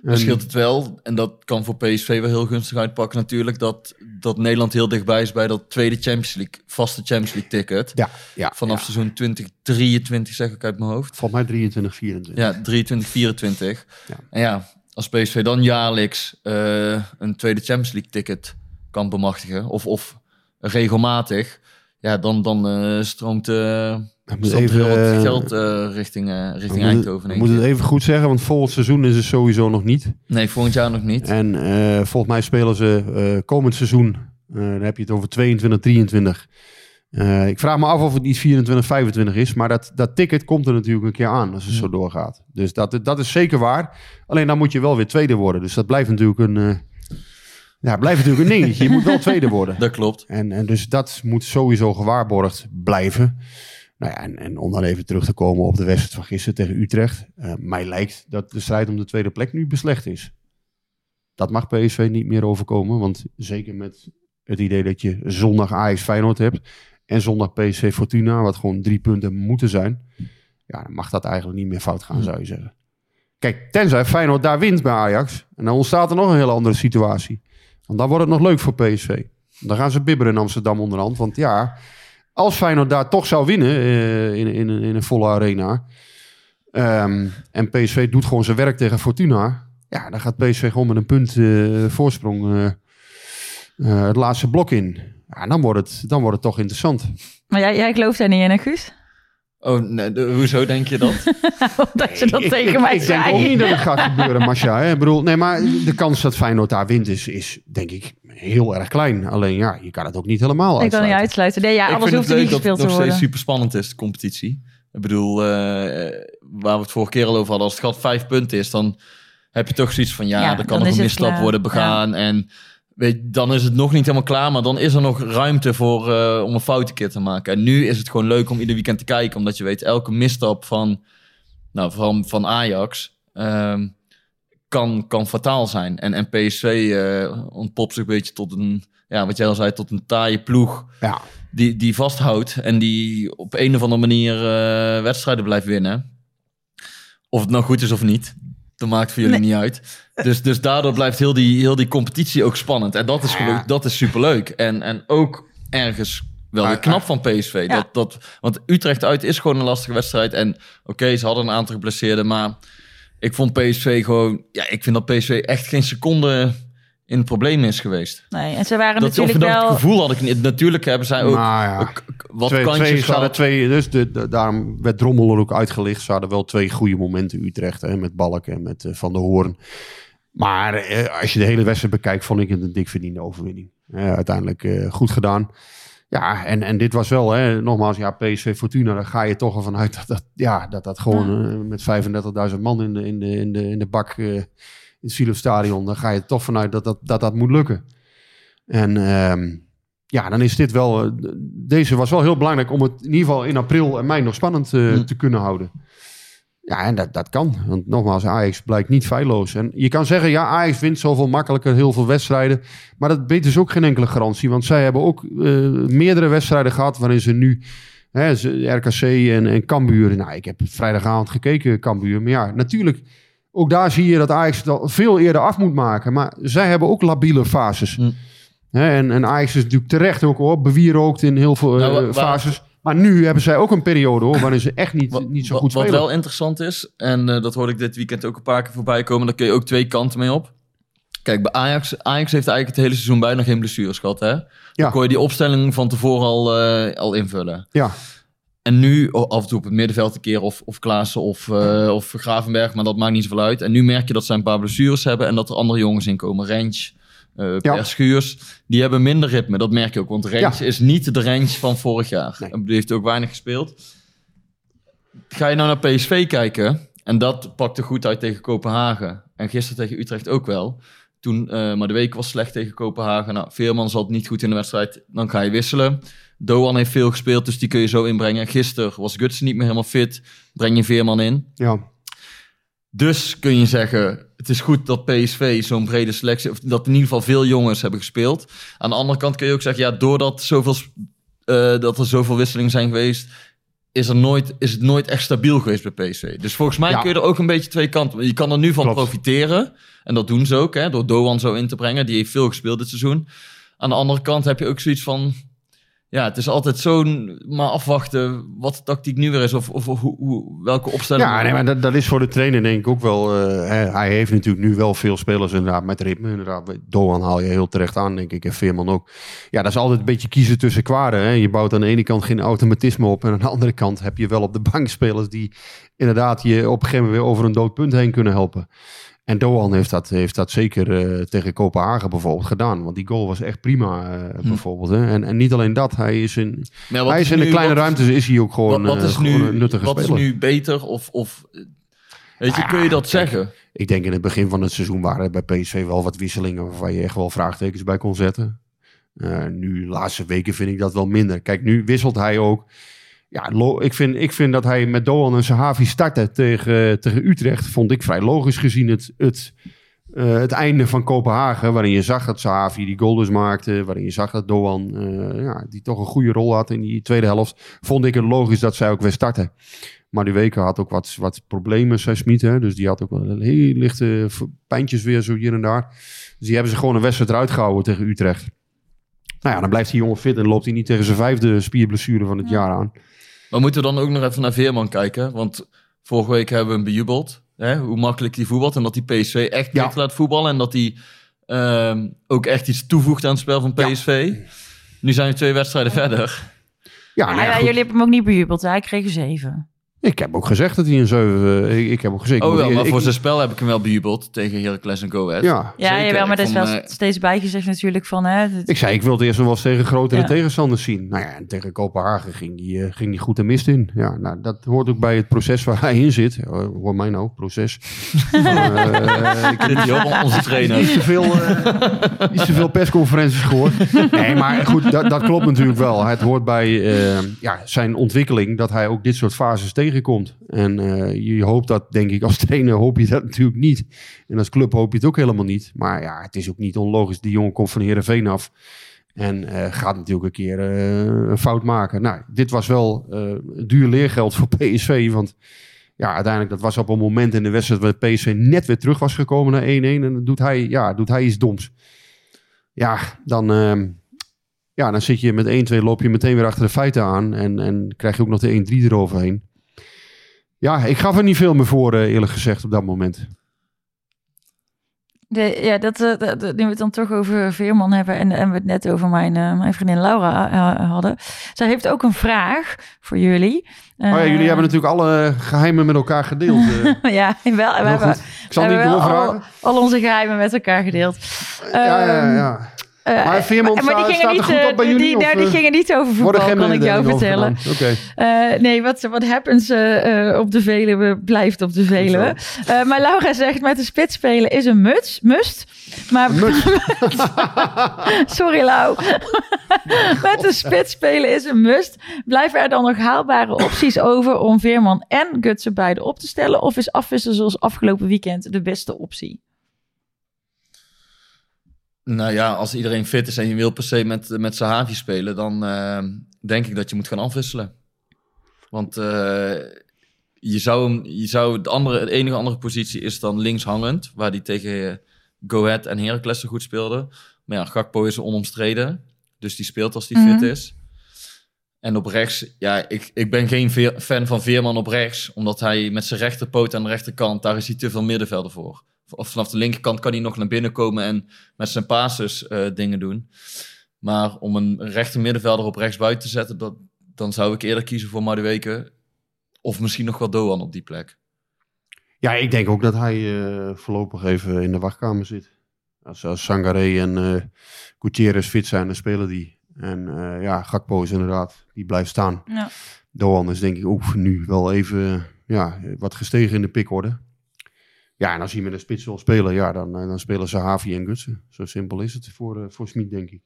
Dan En- scheelt het wel, en dat kan voor PSV wel heel gunstig uitpakken natuurlijk, dat, dat Nederland heel dichtbij is bij dat tweede Champions League, vaste Champions League ticket. Ja, ja, Vanaf ja. seizoen 2023 zeg ik uit mijn hoofd. Volgens mij 23, 24. Ja, 23, 24. Ja. En ja, als PSV dan jaarlijks eh, een tweede Champions League ticket kan bemachtigen, of, of regelmatig, ja, dan, dan eh, stroomt, moet stroomt even, heel wat geld richting, we richting Eindhoven. Ik. het even goed zeggen, want volgend seizoen is het sowieso nog niet. Nee, volgend jaar nog niet. En volgens mij spelen ze komend seizoen, dan heb je het over 22, 23. Eh, ik vraag me af of het niet 24, 25 is, maar dat, dat ticket komt er natuurlijk een keer aan als het zo doorgaat. Dus dat, dat is zeker waar. Alleen dan moet je wel weer tweede worden. Dus dat blijft natuurlijk een, eh, ja, blijft natuurlijk een dingetje. Je moet wel tweede worden. Dat klopt. En, en dus dat moet sowieso gewaarborgd blijven. Nou ja, en, en om dan even terug te komen op de wedstrijd van gisteren tegen Utrecht. eh, mij lijkt dat de strijd om de tweede plek nu beslecht is. Dat mag PSV niet meer overkomen. Want zeker met het idee dat je zondag Ajax Feyenoord hebt. En zondag PSV Fortuna, wat gewoon drie punten moeten zijn. Ja, dan mag dat eigenlijk niet meer fout gaan, zou je zeggen. Kijk, tenzij Feyenoord daar wint bij Ajax. En dan ontstaat er nog een hele andere situatie. Want dan wordt het nog leuk voor PSV. Dan gaan ze bibberen in Amsterdam onderhand. Want ja, als Feyenoord daar toch zou winnen eh, in, in, in een volle arena. ehm, en PSV doet gewoon zijn werk tegen Fortuna. Ja, dan gaat PSV gewoon met een punt eh, voorsprong eh, het laatste blok in. Ja, dan wordt het, dan wordt het toch interessant. Maar jij, jij gelooft daar niet in, hè, Guus? Oh, nee, de- hoezo denk je dat? dat je dat tegen ik, mij ik denk zei. ook niet dat het gaat gebeuren, Masha. hè. Ik bedoel, nee, maar de kans dat Feyenoord daar wint is, is denk ik heel erg klein. Alleen ja, je kan het ook niet helemaal Ik kan uitsluiten. niet uitsluiten. Nee, ja, ik alles vind hoeft het er niet leuk dat gespeeld het te nog steeds worden. super spannend is, de competitie. Ik bedoel, eh, waar we het vorige keer al over hadden, als het gat vijf punten is, dan heb je toch zoiets van, ja, Ja, er kan nog een misstap klaar. worden begaan. En weet, dan is het nog niet helemaal klaar, maar dan is er nog ruimte voor, eh, om een foutje te maken. En nu is het gewoon leuk om ieder weekend te kijken, omdat je weet, elke misstap van, nou, van, van Ajax ehm, kan, kan fataal zijn. En, en PSV eh, ontpopt zich een beetje tot een, ja, wat jij al zei, tot een taaie ploeg Ja, die, die vasthoudt en die op een of andere manier eh, wedstrijden blijft winnen. Of het nou goed is of niet, dat maakt voor jullie niet uit. Dus, dus daardoor blijft heel die, heel die competitie ook spannend. En dat is, Ja. dat is superleuk. En, en ook ergens wel weer knap van PSV. Ja. Dat, dat, want Utrecht uit is gewoon een lastige wedstrijd. En oké, ze hadden een aantal geblesseerden, maar ik vond PSV gewoon... Ja, ik vind dat PSV echt geen seconde in het probleem is geweest. Nee, en ze waren Dat, of natuurlijk dat wel... gevoel had ik niet. Natuurlijk hebben zij ook ja, k- wat twee, kantjes twee, gehad. twee, dus de, de- daarom werd Drommel er ook uitgelicht. Ze hadden wel twee goede momenten Utrecht, hè, met Balk en met eh, Van der Hoorn. Maar eh, als je de hele wedstrijd bekijkt, vond ik het een dik verdiende overwinning. Eh, uiteindelijk eh, goed gedaan. Ja, en, en dit was wel, hè, nogmaals, ja, PSV Fortuna, daar ga je toch ervan uit dat dat, ja, dat, dat gewoon met 35.000 man in de, in de, in de, in de bak eh, het Philips Stadion, daar ga je toch vanuit dat dat, dat, dat moet lukken. En ehm, ja, dan is dit wel, eh, deze was wel heel belangrijk om het in ieder geval in april en mei nog spannend eh, Mm. te kunnen houden. Ja, en dat, dat kan. Want nogmaals, Ajax blijkt niet feilloos. En je kan zeggen, ja, Ajax wint zoveel makkelijker heel veel wedstrijden. Maar dat biedt dus ook geen enkele garantie. Want zij hebben ook eh, meerdere wedstrijden gehad waarin ze nu... Hè, RKC en, en Cambuur. Nou, ik heb vrijdagavond gekeken, Cambuur. Maar ja, natuurlijk, ook daar zie je dat Ajax het al veel eerder af moet maken. Maar zij hebben ook labiele fases. Hm. En, en Ajax is natuurlijk terecht ook hoor, bewierookt in heel veel eh, Nou, fases. Maar nu hebben zij ook een periode hoor, waarin ze echt niet, Wat, niet zo wat- goed wat spelen. wel interessant is, en eh, dat hoorde ik dit weekend ook een paar keer voorbij komen, daar kun je ook twee kanten mee op. Kijk, bij Ajax, Ajax heeft eigenlijk het hele seizoen bijna geen blessures gehad, hè? Dan kon je die opstelling van tevoren al, eh, al invullen. Ja, En nu af en toe op het middenveld een keer of, of Klaassen of, eh, of Gravenberg, maar dat maakt niet zoveel uit. En nu merk je dat zij een paar blessures hebben en dat er andere jongens in komen. Rens, Ja. Per Schuurs, die hebben minder ritme. Dat merk je ook, want Rens Ja. is niet de Rens van vorig jaar. Nee. Die heeft ook weinig gespeeld. Ga je nou naar PSV kijken, en dat pakte goed uit tegen Kopenhagen. En gisteren tegen Utrecht ook wel. Toen, eh, maar de week was slecht tegen Kopenhagen. Nou, Veerman zat niet goed in de wedstrijd. Dan ga je wisselen. Doan heeft veel gespeeld, dus die kun je zo inbrengen. Gisteren was Gutsen niet meer helemaal fit. Breng je Veerman in. ja. Dus kun je zeggen, het is goed dat PSV zo'n brede selectie... Of dat in ieder geval veel jongens hebben gespeeld. Aan de andere kant kun je ook zeggen... Ja, doordat zoveel, eh, dat er zoveel wisselingen zijn geweest... Is, er nooit, is het nooit echt stabiel geweest bij PSV. Dus volgens mij Ja. kun je er ook een beetje twee kanten... Je kan er nu van Klopt. profiteren. En dat doen ze ook, hè, door Doan zo in te brengen. Die heeft veel gespeeld dit seizoen. Aan de andere kant heb je ook zoiets van... Ja, het is altijd zo'n... Maar afwachten wat de tactiek nu weer is. Of, of, hoe, welke opstelling... Ja, nee, maar dat, dat is voor de trainer denk ik ook wel. eh, hij, heeft natuurlijk nu wel veel spelers inderdaad met ritme. Inderdaad, Doan haal je heel terecht aan, denk ik. En Veerman ook. Ja, dat is altijd een beetje kiezen tussen kwaden. Je bouwt aan de ene kant geen automatisme op. En aan de andere kant heb je wel op de bank spelers die inderdaad je op een gegeven moment weer over een dood punt heen kunnen helpen. En Doan heeft dat, heeft dat zeker eh, tegen Kopenhagen bijvoorbeeld gedaan. Want die goal was echt prima, eh, bijvoorbeeld. Hè. En, en niet alleen dat, hij is in, hij is in de kleine ruimtes is hij ook gewoon, wat, wat eh, is gewoon nu, een nuttige wat is nu beter? Of, of weet je, Ah, kun je dat kijk, zeggen? Ik denk in het begin van het seizoen waren er bij PSV wel wat wisselingen waarvan je echt wel vraagtekens bij kon zetten. Nu, laatste weken vind ik dat wel minder. Kijk, nu wisselt hij ook. Ja, ik, vind, ik vind dat hij met Doan en Sahavi startte tegen, tegen Utrecht. Vond ik vrij logisch gezien het, het, eh, het einde van Kopenhagen. Waarin je zag dat Sahavi die goal dus maakte. Waarin je zag dat Doan eh, ja, die toch een goede rol had in die tweede helft. Vond ik het logisch dat zij ook weer starten. Maar die weken had ook wat, wat problemen, zei Smit. Dus die had ook wel heel lichte pijntjes weer zo hier en daar. Dus die hebben ze gewoon een wedstrijd eruit gehouden tegen Utrecht. Nou ja, dan blijft die jongen fit en loopt hij niet tegen zijn vijfde spierblessure van het jaar aan. Maar moeten we dan ook nog even naar Veerman kijken? Want vorige week hebben we hem bejubeld. Hè? Hoe makkelijk die voetbalt. En dat die PSV echt Ja. laat voetballen. En dat hij ehm, ook echt iets toevoegt aan het spel van Ja. PSV. Nu zijn we twee wedstrijden verder. Ja, Ja, nou ja, jullie hebben hem ook niet bejubeld. Hij kreeg een 7. Ik heb ook gezegd dat hij een 7... Ik, ik heb ook gezegd... Oh wel, maar ik- voor zijn spel heb ik hem wel bejubeld. Tegen Heracles en Go Ahead. Ja, Ja, jawel, maar er is wel eh, steeds bijgezegd natuurlijk van... Hè, ik zei, ik wil het eerst nog wel eens tegen grotere Ja. tegenstanders zien. Nou ja, en tegen Kopenhagen ging die, eh, ging die goed de mist in. Ja, nou, dat hoort ook bij het proces waar hij in zit. Hoor mij nou, proces. Eh, ik Dit hier ook onze trainer. niet te veel, eh, niet te veel persconferenties gehoord. Nee, maar goed, dat, dat klopt natuurlijk wel. Het hoort bij eh, ja, zijn ontwikkeling dat hij ook dit soort fases tegenkomt. En eh, je hoopt dat, denk ik, als trainer hoop je dat natuurlijk niet. En als club hoop je het ook helemaal niet. Maar ja, het is ook niet onlogisch. Die jongen komt van Heerenveen af. En eh, gaat natuurlijk een keer eh, een fout maken. Nou, dit was wel duur leergeld voor PSV. Want ja, uiteindelijk, dat was op een moment in de wedstrijd waar PSV net weer terug was gekomen naar 1-1. En dan doet hij, ja, doet hij iets doms. Ja, dan, ehm, Ja, dan zit je met 1-2, loop je meteen weer achter de feiten aan. En, en krijg je ook nog de 1-3 eroverheen. Ja, ik gaf er niet veel meer voor, eh, eerlijk gezegd, op dat moment. De, ja, dat, eh, dat, nu we het dan toch over Veerman hebben en, en we het net over mijn, eh, mijn vriendin Laura hadden. Zij heeft ook een vraag voor jullie. Oh ja, jullie hebben natuurlijk alle geheimen met elkaar gedeeld. ja, wel. We hebben. Ik zal we niet hebben wel al, al onze geheimen met elkaar gedeeld. Ja, ja, Ehm, ja. Eh, Maar Veerman maar die gingen staat er niet, goed eh, op bij die- jullie, of, die eh, gingen niet over voetbal, kan ik jou vertellen. nee, wat, wat happens eh, op de Veluwe blijft op de Veluwe. Maar Laura zegt met de spits spelen is een muts, must. Maar sorry Lau. met de spits spelen is een must. Blijven er dan nog haalbare opties over om Veerman en Gutsen beide op te stellen? Of is afwisselen zoals afgelopen weekend de beste optie? Nou ja, als iedereen fit is en je wil per se met, met Sahavi spelen, dan eh, denk ik dat je moet gaan afwisselen. Want eh, je zou, hem- je zou de, andere, de enige andere positie is dan links hangend, waar die tegen Go Ahead en Heracles zo goed speelde. Maar ja, Gakpo is onomstreden, dus die speelt als die Mhm. fit is. En op rechts, ja, ik, ik ben geen veer- fan van Veerman op rechts, omdat hij met zijn rechterpoot aan de rechterkant, daar is hij te veel middenvelder voor. Of vanaf de linkerkant kan hij nog naar binnen komen en met zijn passes eh, dingen doen. Maar om een rechter middenvelder op rechts buiten te zetten, dat, dan zou ik eerder kiezen voor Madueke. Of misschien nog wel Doan op die plek. Ja, ik denk ook dat hij eh, voorlopig even in de wachtkamer zit. Als, als Sangaré en eh Gutierrez fit zijn, dan spelen die. En eh, ja, Gakpo is inderdaad, die blijft staan. Ja. Doan is denk ik ook nu wel even ja, wat gestegen in de pikorde. Ja, en als hij met een spits wil spelen, ja, dan, eh, dan spelen ze Havi en Gutsen. Zo simpel is het voor, eh, voor Smit, denk ik.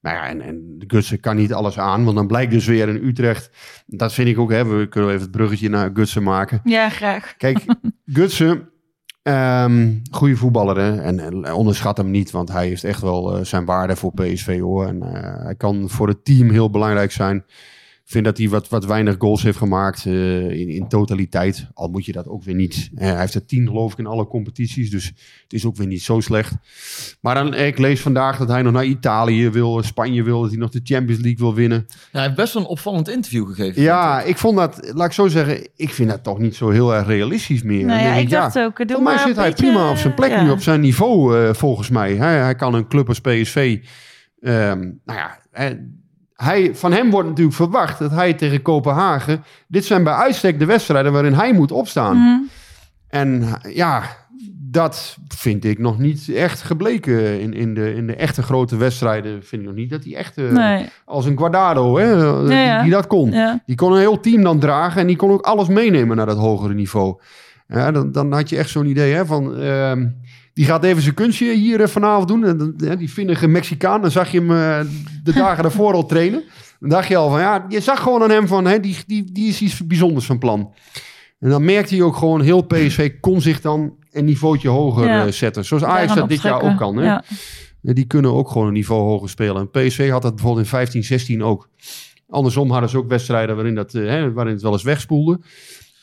Nou ja, en, en de Gutsen kan niet alles aan, want dan blijkt dus weer in Utrecht. Dat vind ik ook, hè, we kunnen even het bruggetje naar Gutsen maken. Ja, graag. Kijk, Gutsen, ehm goede voetballer hè? En, en onderschat hem niet, want hij heeft echt wel eh, zijn waarde voor PSV hoor. En hij kan voor het team heel belangrijk zijn. Ik vind dat hij wat, wat weinig goals heeft gemaakt eh, in, in totaliteit. Al moet je dat ook weer niet. Eh, hij heeft er tien geloof ik in alle competities, dus het is ook weer niet zo slecht. Maar dan, ik lees vandaag dat hij nog naar Italië wil, Spanje wil, dat hij nog de Champions League wil winnen. Ja, hij heeft best wel een opvallend interview gegeven. Ja, ik. vond dat, laat ik zo zeggen, ik vind dat toch niet zo heel erg realistisch meer. Nou ja, ik dacht ook, doe maar zit hij beetje, prima op zijn plek ja. nu, op zijn niveau eh, volgens mij. Hij, hij kan een club als PSV... ehm, nou ja, hij, van hem wordt natuurlijk verwacht dat hij tegen Kopenhagen... Dit zijn bij uitstek de wedstrijden waarin hij moet opstaan. Mhm. En ja, dat vind ik nog niet echt gebleken in, in, de, in de echte grote wedstrijden. Vind ik nog niet dat hij echt eh, Nee, als een Guardado, hè, die, ja. die dat kon. ja. Die kon een heel team dan dragen en die kon ook alles meenemen naar dat hogere niveau. Dan, dan had je echt zo'n idee hè, van... ehm, die gaat even zijn kunstje hier eh, vanavond doen. En, die vinnige Mexicaan, dan zag je hem eh, de dagen daarvoor al trainen. Dan dacht je al van, ja, je zag gewoon aan hem van... Hè, die, die, die is iets bijzonders van plan. En dan merkte hij ook gewoon, heel PSV kon zich dan een niveautje hoger Ja. eh, zetten. Zoals Ajax dat dit jaar ook kan. Hè? Ja. Die kunnen ook gewoon een niveau hoger spelen. En PSV had dat bijvoorbeeld in 15, 16 ook. Andersom hadden ze ook wedstrijden waarin, dat, hè, waarin het wel eens wegspoelde.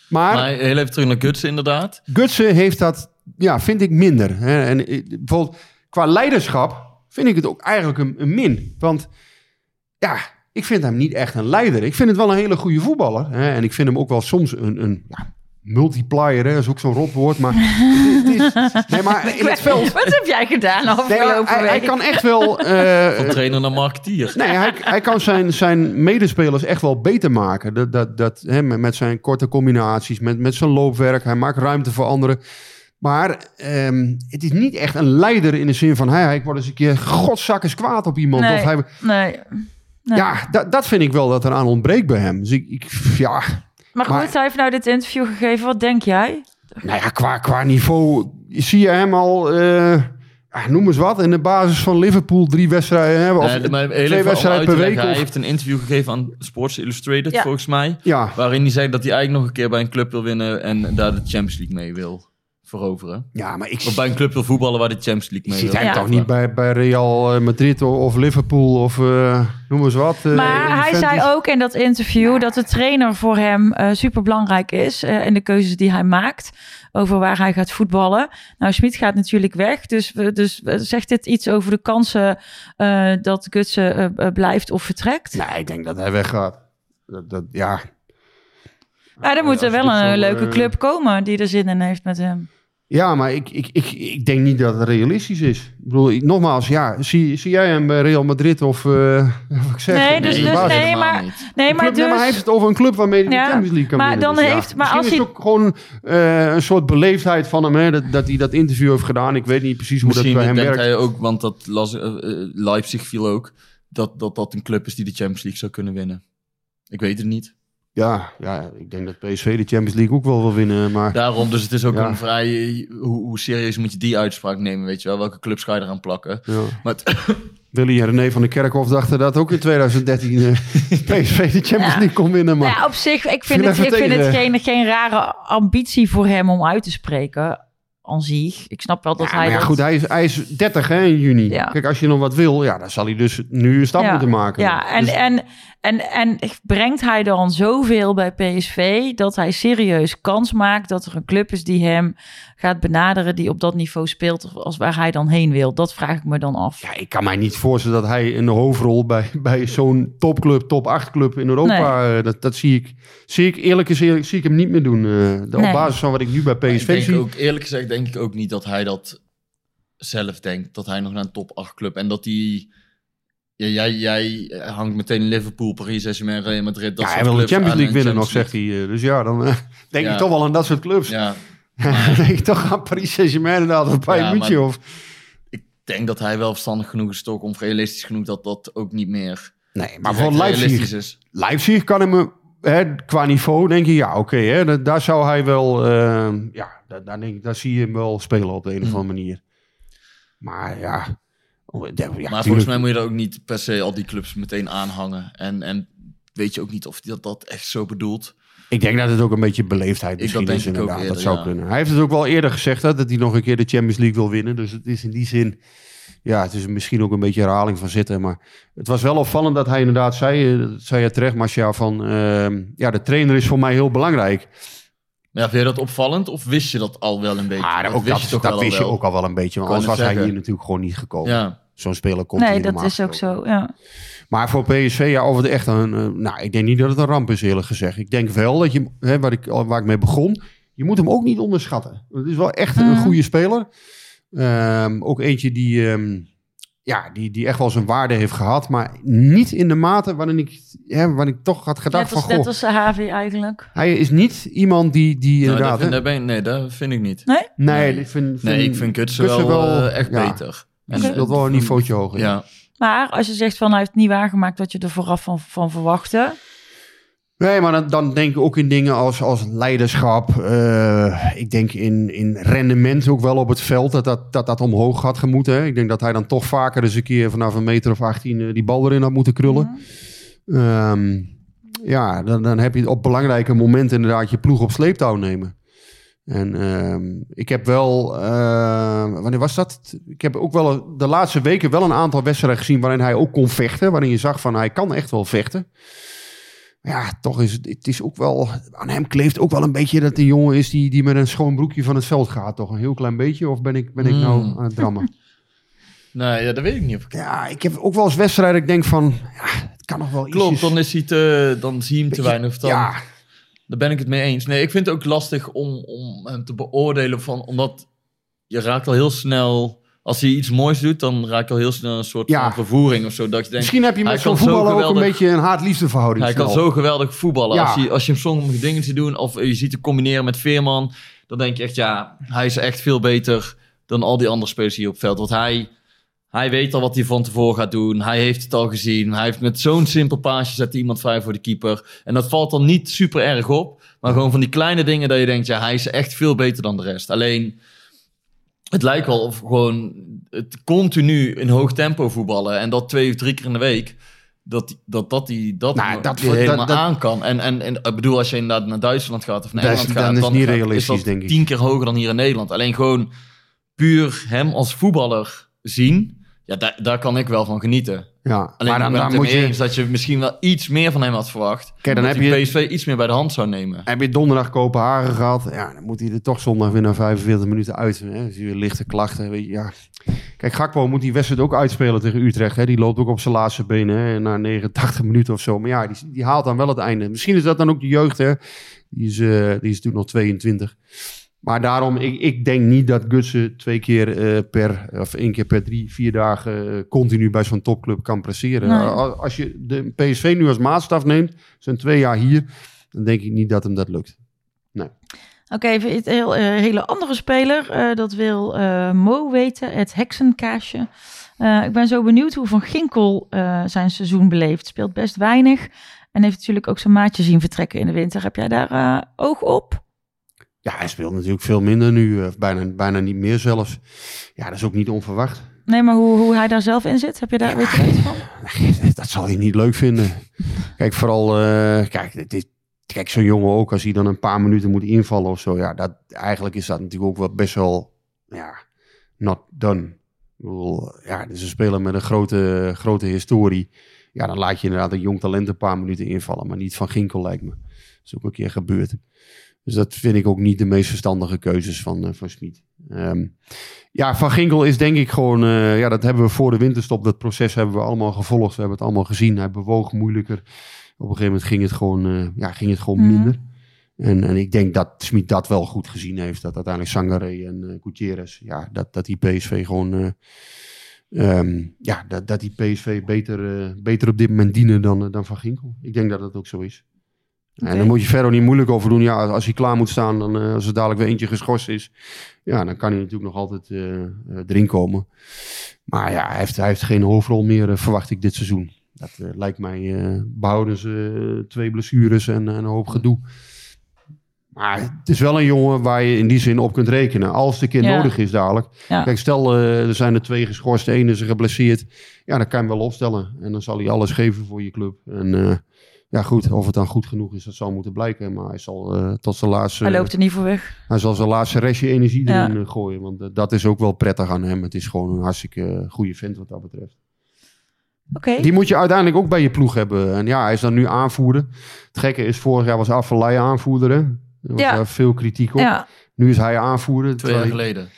Maar, Maar heel even terug naar Gutsen inderdaad. Gutsen heeft dat, ja, vind ik minder. Hè. En eh, bijvoorbeeld qua leiderschap vind ik het ook eigenlijk een, een min. Want ja, ik vind hem niet echt een leider. Ik vind het wel een hele goede voetballer. Hè. En ik vind hem ook wel soms een, een ja, multiplier. Hè. Dat is ook zo'n rotwoord. Maar, het is, nee, maar in het veld... Wat heb jij gedaan Nee, afgelopen hij, kan echt wel... eh, Van trainer naar marketeer. Nee, hij, hij kan zijn, zijn medespelers echt wel beter maken. Dat, dat, dat, hè, met, met zijn korte combinaties, met, met zijn loopwerk. Hij maakt ruimte voor anderen. Maar ehm, het is niet echt een leider in de zin van... Hij, ik word eens een keer godzakkers kwaad op iemand. Nee. Of hij, Nee. Nee. ja, dat, dat vind ik wel dat er aan ontbreekt bij hem. Dus ik, ik ja, Maar goed, Maar- hij heeft nou dit interview gegeven. Wat denk jij? nou ja, qua, qua niveau zie je hem al... eh, ja, noem eens wat. In de basis van Liverpool drie wedstrijden hebben. Of Nee, maar heel twee wedstrijden per week. Hij heeft een interview gegeven aan Sports Illustrated, Ja. volgens mij. ja, Waarin hij zei dat hij eigenlijk nog een keer bij een club wil winnen en daar de Champions League mee wil. Veroveren. Ja, maar ik Of bij een club wil voetballen waar de Champions League mee ziet wil. hem Ja. toch niet bij, bij Real eh, Madrid of Liverpool of eh, noem eens wat. eh, Maar hij zei ook in dat interview dat de trainer voor hem eh super belangrijk is eh, in de keuzes die hij maakt over waar hij gaat voetballen. Nou, Smit gaat natuurlijk weg, dus, we- dus zegt dit iets over de kansen eh, dat Gutsen blijft of vertrekt? Nee, ik denk dat hij weggaat. Dat, dat, ja, ja, er moet er wel een leuke club komen die er zin in heeft met hem. Ja, maar ik, ik, ik, ik denk niet dat het realistisch is. Ik bedoel, ik- nogmaals, ja, zie, zie jij hem bij Real Madrid of... eh wat ik zeg, Nee, dus- dus nee, maar-. Nee, maar club, nee, dus... maar hij heeft het over een club waarmee hij Ja, de Champions League kan maar winnen. dan Dus heeft- maar misschien als is hij- ook gewoon eh, een soort beleefdheid van hem, hè, dat, dat hij dat interview heeft gedaan. Ik weet niet precies hoe Misschien dat bij hem denkt werkt. hij ook, want dat las, eh, eh, Leipzig viel ook, dat, dat dat een club is die de Champions League zou kunnen winnen. Ik weet het niet. Ja, ja, ik denk dat PSV de Champions League ook wel wil winnen, maar... Daarom, dus het is ook Ja. een vrij... Hoe, hoe serieus moet je die uitspraak nemen, weet je wel? Welke clubs ga je eraan plakken? Ja. Maar Willy en René van der Kerkhof dachten dat ook in 2013 eh, PSV de Champions Ja. League kon winnen. Maar Nou ja, op zich, ik vind het, ik vind het geen, geen rare ambitie voor hem om uit te spreken. Aan zich. Ik snap wel dat Ja, hij. maar ja, dat- goed, hij is, hij is 30 hè, in juni. Ja. Kijk, als je nog wat wil, ja, dan zal hij dus nu een stap Ja. moeten maken. Ja, en, Dus- en, en, en brengt hij dan zoveel bij PSV dat hij serieus kans maakt dat er een club is die hem gaat benaderen, die op dat niveau speelt, als waar hij dan heen wil? Dat vraag ik me dan af. ja, ik kan mij niet voorstellen dat hij een hoofdrol bij, bij zo'n topclub, top 8 club in Europa, eh, dat, dat zie ik, zie ik eerlijk gezegd zie ik hem niet meer doen. eh, de, Nee. Op basis van wat ik nu bij ik PSV denk zie. ook, eerlijk gezegd, denk ik ook niet dat hij dat zelf denkt. Dat hij nog naar een top 8 club en dat hij... Ja, jij, jij hangt meteen Liverpool, Paris Saint-Germain, Real Madrid. Dat ja, hij wil de Champions aan League een winnen nog, zegt hij. eh, Dus ja, dan eh, denk Ja. ik toch wel aan dat soort clubs. Ja, dan denk ik toch aan Paris Saint-Germain inderdaad, of Bayern Ja, maar- Of... ik denk dat hij wel verstandig genoeg is, toch, of realistisch genoeg, dat dat ook niet meer Nee, maar voor Leipzig, is. Leipzig kan hem hè, qua niveau denk je, ja, oké, hè, daar zou hij wel, eh, ja, daar, daar, denk ik, daar zie je hem wel spelen op de een of Hmm. andere manier. Maar ja, ja, ja maar tuurlijk. volgens mij moet je er ook niet per se al die clubs meteen aanhangen. En, en weet je ook niet of dat, dat echt zo bedoelt. ik denk dat het ook een beetje beleefdheid misschien dat is inderdaad. dat zou ja. kunnen. Hij heeft het ook wel eerder gezegd hè, dat hij nog een keer de Champions League wil winnen. Dus het is in die zin, ja, het is misschien ook een beetje herhaling van zitten. Maar het was wel opvallend dat hij inderdaad zei, eh, dat zei je terecht, Marcia, van ehm, ja, de trainer is voor mij heel belangrijk. Maar ja, vind je dat opvallend of wist je dat al wel een beetje? Maar dat ook wist dat, je toch dat wel wist al je wel. ook al wel een beetje. Kon anders was hij hier natuurlijk gewoon niet gekomen. Ja, Zo'n speler komt Nee, hier dat is ook zo. Ja. Maar voor PSV, ja, of het echt een... eh, nou, ik denk niet dat het een ramp is, eerlijk gezegd. Ik denk wel dat je, hè, waar, ik, waar ik mee begon... Je moet hem ook niet onderschatten. Het is wel echt een Mhm. goede speler. Ehm, ook eentje die, ehm, ja, die, die echt wel zijn waarde heeft gehad. Maar niet in de mate waarin ik, hè, waarin ik toch had gedacht Net als, van... net Goh, als Havi eigenlijk. hij is niet iemand die, die Nou, inderdaad... dat vind, ben, nee, dat vind ik niet. Nee? nee, nee. ik vind, Nee, ik vind Gutsen wel, eh, echt ja, beter. Hij speelt wel een niveautje hoger. Ja, Maar als je zegt van hij heeft niet waargemaakt wat je er vooraf van, van verwachtte. Nee, maar dan, dan denk ik ook in dingen als, als leiderschap. eh, ik denk in, in rendement ook wel op het veld dat dat, dat, dat omhoog had gemoeten. Ik denk dat hij dan toch vaker eens een keer vanaf een meter of 18 eh, die bal erin had moeten krullen. Ehm, ja, dan, dan heb je op belangrijke momenten inderdaad je ploeg op sleeptouw nemen. En ehm, ik heb wel, eh, wanneer was dat? Ik heb ook wel de laatste weken wel een aantal wedstrijden gezien waarin hij ook kon vechten. Waarin je zag van hij kan echt wel vechten. Ja, toch is het, het is ook wel, aan hem kleeft ook wel een beetje dat de jongen is die, die met een schoon broekje van het veld gaat. Toch een heel klein beetje? Of ben ik, ben ik nou Mm. aan het drammen? nee, ja, dat weet ik niet of ik... ja, ik heb ook wel eens wedstrijden ik denk van, ja, het kan nog wel Klopt, ietsjes- dan, is hij te, dan zie je hem te weinig. Of dan, Ja, Daar ben ik het mee eens. Nee, ik vind het ook lastig om, om hem te beoordelen. Van, omdat je raakt al heel snel... Als hij iets moois doet, dan raakt al heel snel een soort Ja. van vervoering of zo. Dat je denkt, misschien heb je met zo'n zo voetballer ook een beetje een haat-liefde verhouding. Hij kan zo geweldig voetballen. Ja. Als, je, als je hem sommige dingen ziet doen, of je ziet hem combineren met Veerman, dan denk je echt, ja, hij is echt veel beter dan al die andere spelers hier op het veld. Want hij, hij weet al wat hij van tevoren gaat doen. Hij heeft het al gezien. Hij heeft met zo'n simpel paasje zet hij iemand vrij voor de keeper. En dat valt dan niet super erg op. Maar gewoon van die kleine dingen dat je denkt, ja, hij is echt veel beter dan de rest. Alleen, het lijkt wel of gewoon het continu in hoog tempo voetballen en dat twee of drie keer in de week dat dat, dat die dat, Nou, dat die helemaal dat- aan kan. En, en, en ik bedoel, als je inderdaad naar Duitsland gaat of naar is- Engeland dan gaat, is het niet gaat- realistisch, dat denk ik. tien keer hoger dan hier in Nederland. Alleen gewoon puur hem als voetballer zien, ja, daar, daar kan ik wel van genieten. Ja, Alleen maar dan, dan moet je... eens dat je misschien wel iets meer van hem had verwacht. Kijk, dan heb je- PSV iets meer bij de hand zou nemen. Heb je donderdag Kopenhagen gehad? Ja, dan moet hij er toch zondag weer na 45 minuten uit. Hè? Dus weer lichte klachten. Weet je, ja. Kijk, Gakpo moet die wedstrijd ook uitspelen tegen Utrecht. Hè? Die loopt ook op zijn laatste benen hè? na 89 minuten of zo. Maar ja, die, die haalt dan wel het einde. Misschien is dat dan ook de jeugd. Hè? Die, is, eh, die is natuurlijk nog 22. Maar daarom, ik, ik denk niet dat Gutsen twee keer eh, per, of één keer per drie, vier dagen eh, continu bij zo'n topclub kan presteren. Nee. Al- Als je de PSV nu als maatstaf neemt, zijn twee jaar hier, dan denk ik niet dat hem dat lukt. Oké, even een heel, eh, hele andere speler. dat wil Mo weten, het heksenkaasje. Ik ben zo benieuwd hoe Van Ginkel zijn seizoen beleeft. Speelt best weinig en heeft natuurlijk ook zijn maatje zien vertrekken in de winter. Heb jij daar oog op? Ja, hij speelt natuurlijk veel minder nu, eh, bijna, bijna niet meer zelfs. Ja, dat is ook niet onverwacht. Nee, maar hoe, hoe hij daar zelf in zit, heb je daar weet je iets van? Dat zal hij niet leuk vinden. Kijk, vooral, eh, kijk, dit, dit- kijk zo'n jongen ook, als hij dan een paar minuten moet invallen of zo. Ja, dat, eigenlijk is dat natuurlijk ook wel best wel, ja, not done. Ja, is een speler met een grote, grote historie. Ja, dan laat je inderdaad een jong talent een paar minuten invallen, maar niet van Ginkel lijkt me. Dat is ook een keer gebeurd. Dus dat vind ik ook niet de meest verstandige keuzes van, eh, van Smit. Ehm, ja, Van Ginkel is denk ik gewoon... eh, ja, dat hebben we voor de winterstop. Dat proces hebben we allemaal gevolgd. We hebben het allemaal gezien. Hij bewoog moeilijker. Op een gegeven moment ging het gewoon, eh, ja, ging het gewoon Mhm. minder. En, en ik denk dat Smit dat wel goed gezien heeft. Dat uiteindelijk Sangaré en eh Gutierrez... Ja, dat, dat die PSV gewoon... eh, ehm, ja, dat, dat die PSV beter, beter op dit moment dienen dan, dan Van Ginkel. Ik denk dat dat ook zo is. En dan moet je verder niet moeilijk over doen. Ja, als hij klaar moet staan, dan, eh, als er dadelijk weer eentje geschorst is, ja, dan kan hij natuurlijk nog altijd eh, eh, erin komen. Maar ja, hij heeft, hij heeft geen hoofdrol meer, verwacht ik dit seizoen. Dat lijkt mij, eh, behouden ze twee blessures en, en een hoop gedoe. Maar het is wel een jongen waar je in die zin op kunt rekenen. Als een keer Ja. nodig is dadelijk. Ja. Kijk, stel er zijn er twee geschorst, de ene is er geblesseerd. Ja, dan kan je hem wel opstellen. En dan zal hij alles geven voor je club. En ja, goed, of het dan goed genoeg is, dat zal moeten blijken. Maar hij zal eh, tot zijn laatste... Hij loopt er niet voor weg. Hij zal zijn laatste restje energie Ja. erin eh, gooien. Want eh, dat is ook wel prettig aan hem. Het is gewoon een hartstikke goede vent wat dat betreft. Oké. Die moet je uiteindelijk ook bij je ploeg hebben. En ja, hij is dan nu aanvoerder. Het gekke is, vorig jaar was Affelay aanvoerder. hè. Er was Ja. daar veel kritiek op. Ja, Nu is hij aanvoerder. Twee jaar geleden.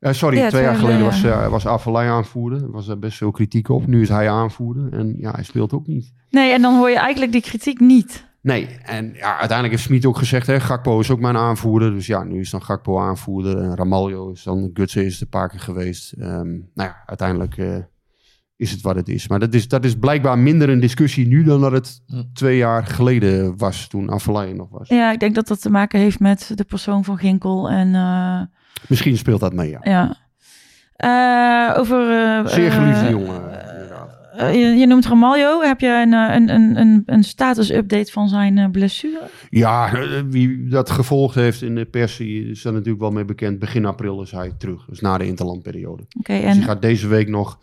Eh, sorry, Ja, twee jaar geleden jaar was, eh, was Affelay aanvoerder. Er was er best veel kritiek op. Nu is hij aanvoerder. En ja, hij speelt ook niet. nee, en dan hoor je eigenlijk die kritiek niet. Nee, en ja, uiteindelijk heeft Smit ook gezegd, hè, Gakpo is ook mijn aanvoerder. Dus ja, nu is dan Gakpo aanvoerder. En Ramaljo is dan, Gutsen is er een paar keer geweest. Ehm, nou ja, uiteindelijk eh, is het wat het is. Maar dat is, dat is blijkbaar minder een discussie nu dan dat het twee jaar geleden was, toen Affelay nog was. Ja, ik denk dat dat te maken heeft met de persoon van Ginkel en eh, Misschien speelt dat mee, ja. ja. Eh, over... eh, Zeer geliefde eh, jongen, je, je noemt Ramaljo. Heb je een, een, een, een, status-update van zijn blessure? Ja, wie dat gevolgd heeft in de pers, is daar natuurlijk wel mee bekend. Begin april is hij terug, dus na de interlandperiode. Oké, Dus en hij gaat deze week nog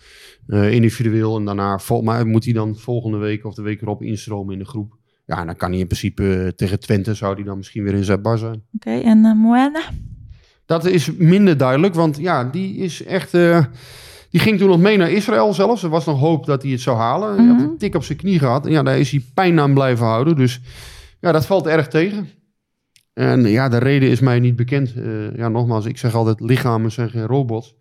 individueel en daarna, vol, maar moet hij dan volgende week of de week erop instromen in de groep. Ja, dan kan hij in principe tegen Twente, zou hij dan misschien weer in zijn. Oké, en Moena? Dat is minder duidelijk, want ja, die is echt... eh, die ging toen nog mee naar Israël zelfs. Er was nog hoop dat hij het zou halen. Hij had Mhm. een tik op zijn knie gehad. En ja, daar is hij pijn aan blijven houden. Dus ja, dat valt erg tegen. En ja, de reden is mij niet bekend. Eh, ja, nogmaals, ik zeg altijd, lichamen zijn geen robots.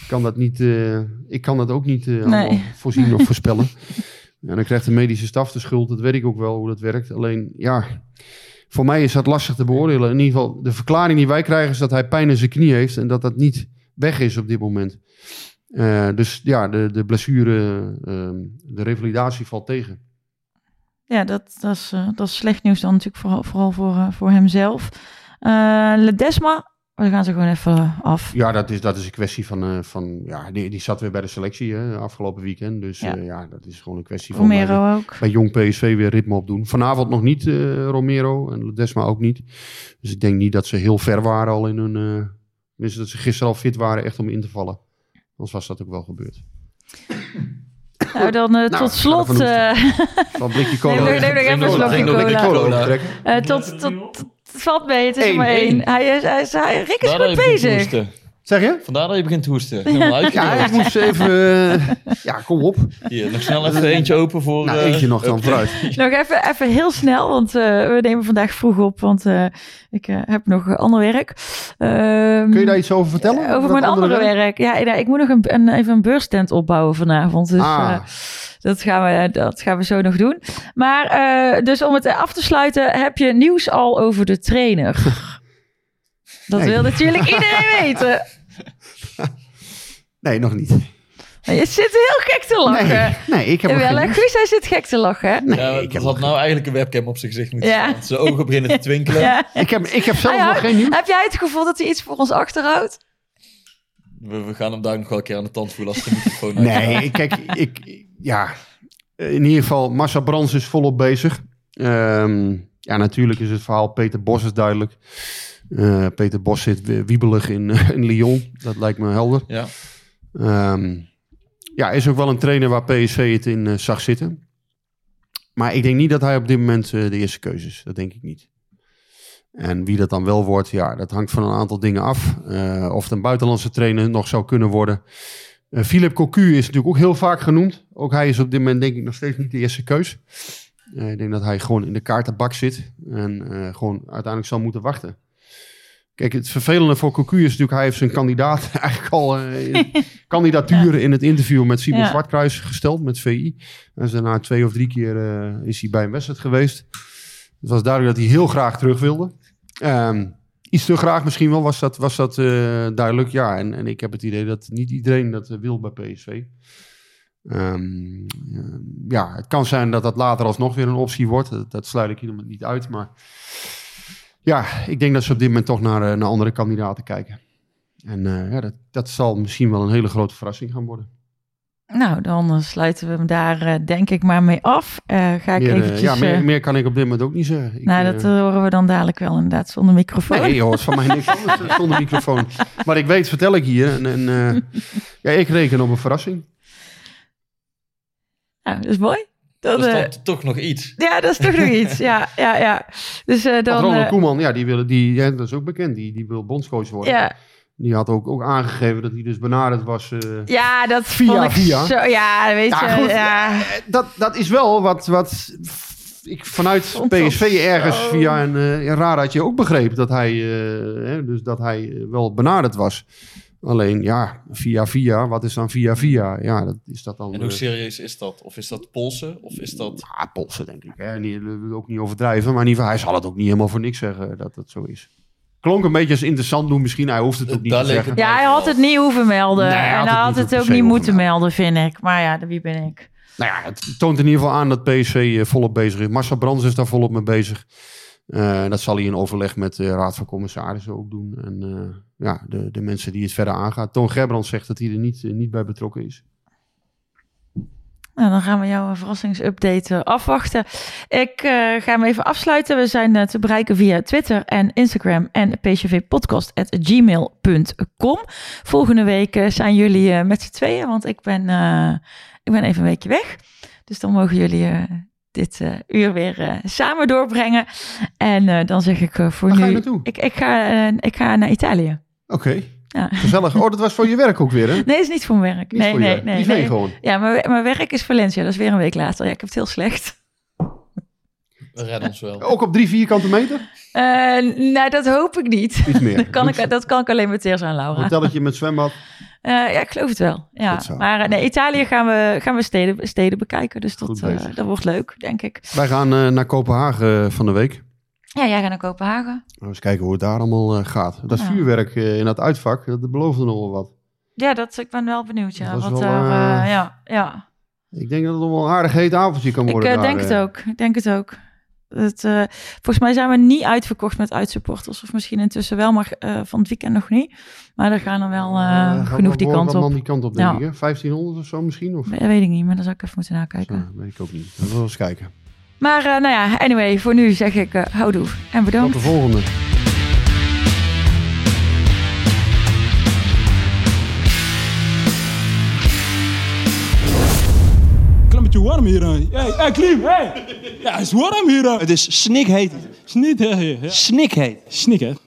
Ik kan dat, niet, eh, ik kan dat ook niet allemaal voorzien of voorspellen. En dan krijgt de medische staf de schuld. Dat weet ik ook wel hoe dat werkt. Alleen, ja, voor mij is dat lastig te beoordelen. In ieder geval, de verklaring die wij krijgen is dat hij pijn in zijn knie heeft. En dat dat niet weg is op dit moment. Eh, dus ja, de, de blessure, ehm, de revalidatie valt tegen. Ja, dat, dat, is, eh, dat is slecht nieuws dan natuurlijk vooral, vooral voor, eh, voor hemzelf. Ledesma, we gaan ze gewoon even eh, af. Ja, dat is, dat is een kwestie van, eh, van ja, die, die zat weer bij de selectie hè, afgelopen weekend. Dus Ja. dat is gewoon een kwestie van bij, Romero ook. bij jong PSV weer ritme opdoen. Vanavond nog niet eh, Romero en Desma ook niet. Dus ik denk niet dat ze heel ver waren al in hun... eh tenminste, dat ze gisteren al fit waren echt om in te vallen. Anders was dat ook wel gebeurd. Nou, dan eh, tot slot. eh, Van blikje cola. Neem nog- even een slokje eh, tot, tot- het valt mee, het is er Eén, maar één. Hij is, hij is, hij, Rick is goed bezig. Zeg je? Vandaar dat je begint te hoesten. Ja, ik moest even... eh, ja, kom op. Hier, nog snel even eentje open voor... Nou, eh, eentje nog dan vooruit. Nog even, even heel snel, want eh, we nemen vandaag vroeg op, want eh, ik eh, heb nog eh, ander werk. Ehm, Kun je daar iets over vertellen? Over mijn andere werk? werk. Ja, ik moet nog een, een, even een beurstent opbouwen vanavond. Dus Ah. eh, dat, gaan we, dat gaan we zo nog doen. Maar eh, dus om het af te sluiten, heb je nieuws al over de trainer? Dat Nee. wil natuurlijk iedereen weten. Nee, nog niet. Je zit heel gek te lachen. Nee, nee ik heb Wel, geen. Guus, hij zit gek te lachen. Nee, Ja, ik heb, had nou eigenlijk een webcam op zijn gezicht moeten Ja. staan. Zijn ogen beginnen te twinkelen. Ja. ik, heb, ik heb zelf Ah, ja. nog geen nieuws. Heb jij het gevoel dat hij iets voor ons achterhoudt? We, we gaan hem daar nog wel een keer aan de tand voelen als de microfoon Nee, kijk, ik, ja, in ieder geval, Massa Brands is volop bezig. Ehm, ja, natuurlijk is het verhaal Peter Bos is duidelijk. Eh, Peter Bos zit wie- wiebelig in, in Lyon, dat lijkt me helder. Ja. Ehm, ja, is ook wel een trainer waar PSV het in eh, zag zitten. Maar ik denk niet dat hij op dit moment eh, de eerste keuze is. Dat denk ik niet. En wie dat dan wel wordt, ja, dat hangt van een aantal dingen af. Of het een buitenlandse trainer nog zou kunnen worden. Philip Cocu is natuurlijk ook heel vaak genoemd. Ook hij is op dit moment denk ik nog steeds niet de eerste keus. Ik denk dat hij gewoon in de kaartenbak zit. En gewoon uiteindelijk zal moeten wachten. Kijk, het vervelende voor Cocu is natuurlijk... hij heeft zijn kandidaat eigenlijk al... in- kandidatuur in het interview met Simon Ja. Zwartkruis gesteld met VI. En daarna twee of drie keer eh, is hij bij een wedstrijd geweest. Het was duidelijk dat hij heel graag terug wilde. Ehm, iets te graag misschien wel, was dat, was dat eh, duidelijk. Ja, en, en ik heb het idee dat niet iedereen dat wil bij PSV. Ehm, eh, ja, het kan zijn dat dat later alsnog weer een optie wordt. Dat, dat sluit ik helemaal niet uit. Maar ja, ik denk dat ze op dit moment toch naar, eh, naar andere kandidaten kijken. En eh, ja, dat, dat zal misschien wel een hele grote verrassing gaan worden. Nou, dan eh, sluiten we hem daar denk ik maar mee af. Ga ik Meer, eh, eventjes... ja, meer, meer kan ik op dit moment ook niet zeggen. Ik, nou, dat horen we dan dadelijk wel inderdaad zonder microfoon. Nee, je hoort van mij niks anders zonder microfoon. Maar ik weet, vertel ik hier. En, en ja, ik reken op een verrassing. Nou, dat is mooi. Dat, Dat is eh, dan toch nog iets. ja, dat is toch nog iets. Ja, ja, ja. Dus eh, dan... Ronald eh, Koeman, ja, die, willen, die, ja, dat is ook bekend. Die, die wil bondscoach worden. ja, Die had ook, ook aangegeven dat hij dus benaderd was. eh, ja, dat Via, vond ik via. zo... Ja, weet Ja, je, goed. ja. Dat, dat is wel wat, wat ik vanuit PSV ergens zo- via een, eh, een radartje ook begreep. Dat hij, eh, hè, dus dat hij wel benaderd was. Alleen, ja, via via. Wat is dan via via? Ja, dat is dat dan... En hoe serieus is dat? Of is dat polsen? Of is dat... Ja, polsen denk ik. Hè. Niet, dat ook niet overdrijven. Maar in ieder geval, hij zal het ook niet helemaal voor niks zeggen dat het zo is. Klonk een beetje als interessant doen misschien. Hij hoeft het ook niet te zeggen. Ja, hij had het niet hoeven melden. Nee, hij had en het hij had niet het ook niet moeten melden, vind ik. Maar ja, wie ben ik? Nou ja, het toont in ieder geval aan dat PSV eh, volop bezig is. Marcel Brands is daar volop mee bezig. Eh, dat zal hij in overleg met de Raad van Commissarissen ook doen. En eh, ja, de, de mensen die het verder aangaat. Toon Gerbrands zegt dat hij er niet, eh, niet bij betrokken is. Nou, dan gaan we jouw verrassingsupdate afwachten. Ik ga hem even afsluiten. We zijn te bereiken via Twitter en Instagram en pcvpodcast.gmail.com. Volgende week zijn jullie met z'n tweeën, want ik ben, ik ben even een weekje weg. Dus dan mogen jullie dit eh, uur weer eh, samen doorbrengen. En eh, dan zeg ik voor Waar nu... ga je naartoe? Ik, ik, ga, ik ga naar Italië. Oké, Ja. gezellig. Oh, dat was voor je werk ook weer, hè? Nee, is niet voor mijn werk. Niet nee, nee, werk. nee, nee. gewoon. Ja, mijn, mijn werk is Valencia. Dat is weer een week later. Ja, ik heb het heel slecht. We redden ons wel. Ook op drie vierkante meter? Eh, nou, dat hoop ik niet. Iets meer. Dat kan ik, dat kan ik alleen met Teers aan Laura. Hotelletje met zwembad. Eh, ja, ik geloof het wel. Ja. Maar eh, nee, Italië gaan we, gaan we steden, steden bekijken. Dus dat, eh, dat wordt leuk, denk ik. Wij gaan eh, naar Kopenhagen van de week. Ja, jij gaat naar Kopenhagen. Eens kijken hoe het daar allemaal eh, gaat. Dat Ja. vuurwerk eh, in dat uitvak, dat beloofde nog wel wat. Ja, dat, ik ben wel benieuwd. Ja, wat wel, ja, ja. Ik denk dat het nog wel een aardig heet avondje kan Ik worden daar, denk het ook. Ik denk het ook. Het, eh, volgens mij zijn we niet uitverkocht met uitsupporters. Of misschien intussen wel, maar eh, van het weekend nog niet. Maar er gaan er wel gaat genoeg wel die kant op. die kant op, denk Ja. ik. Hè? 1500 of zo misschien? Of? Dat weet ik niet, maar dan zou ik even moeten nakijken. Weet ik ook niet. We zullen eens kijken. Maar nou ja, anyway, voor nu zeg ik uh, houdoe en bedankt. Tot de volgende. Warm hier. hè. Hey, hey Klim, hey. Ja, het is warm hier. Het is snikheet. Snik, hè. ja. Snikheet. Snik, hè.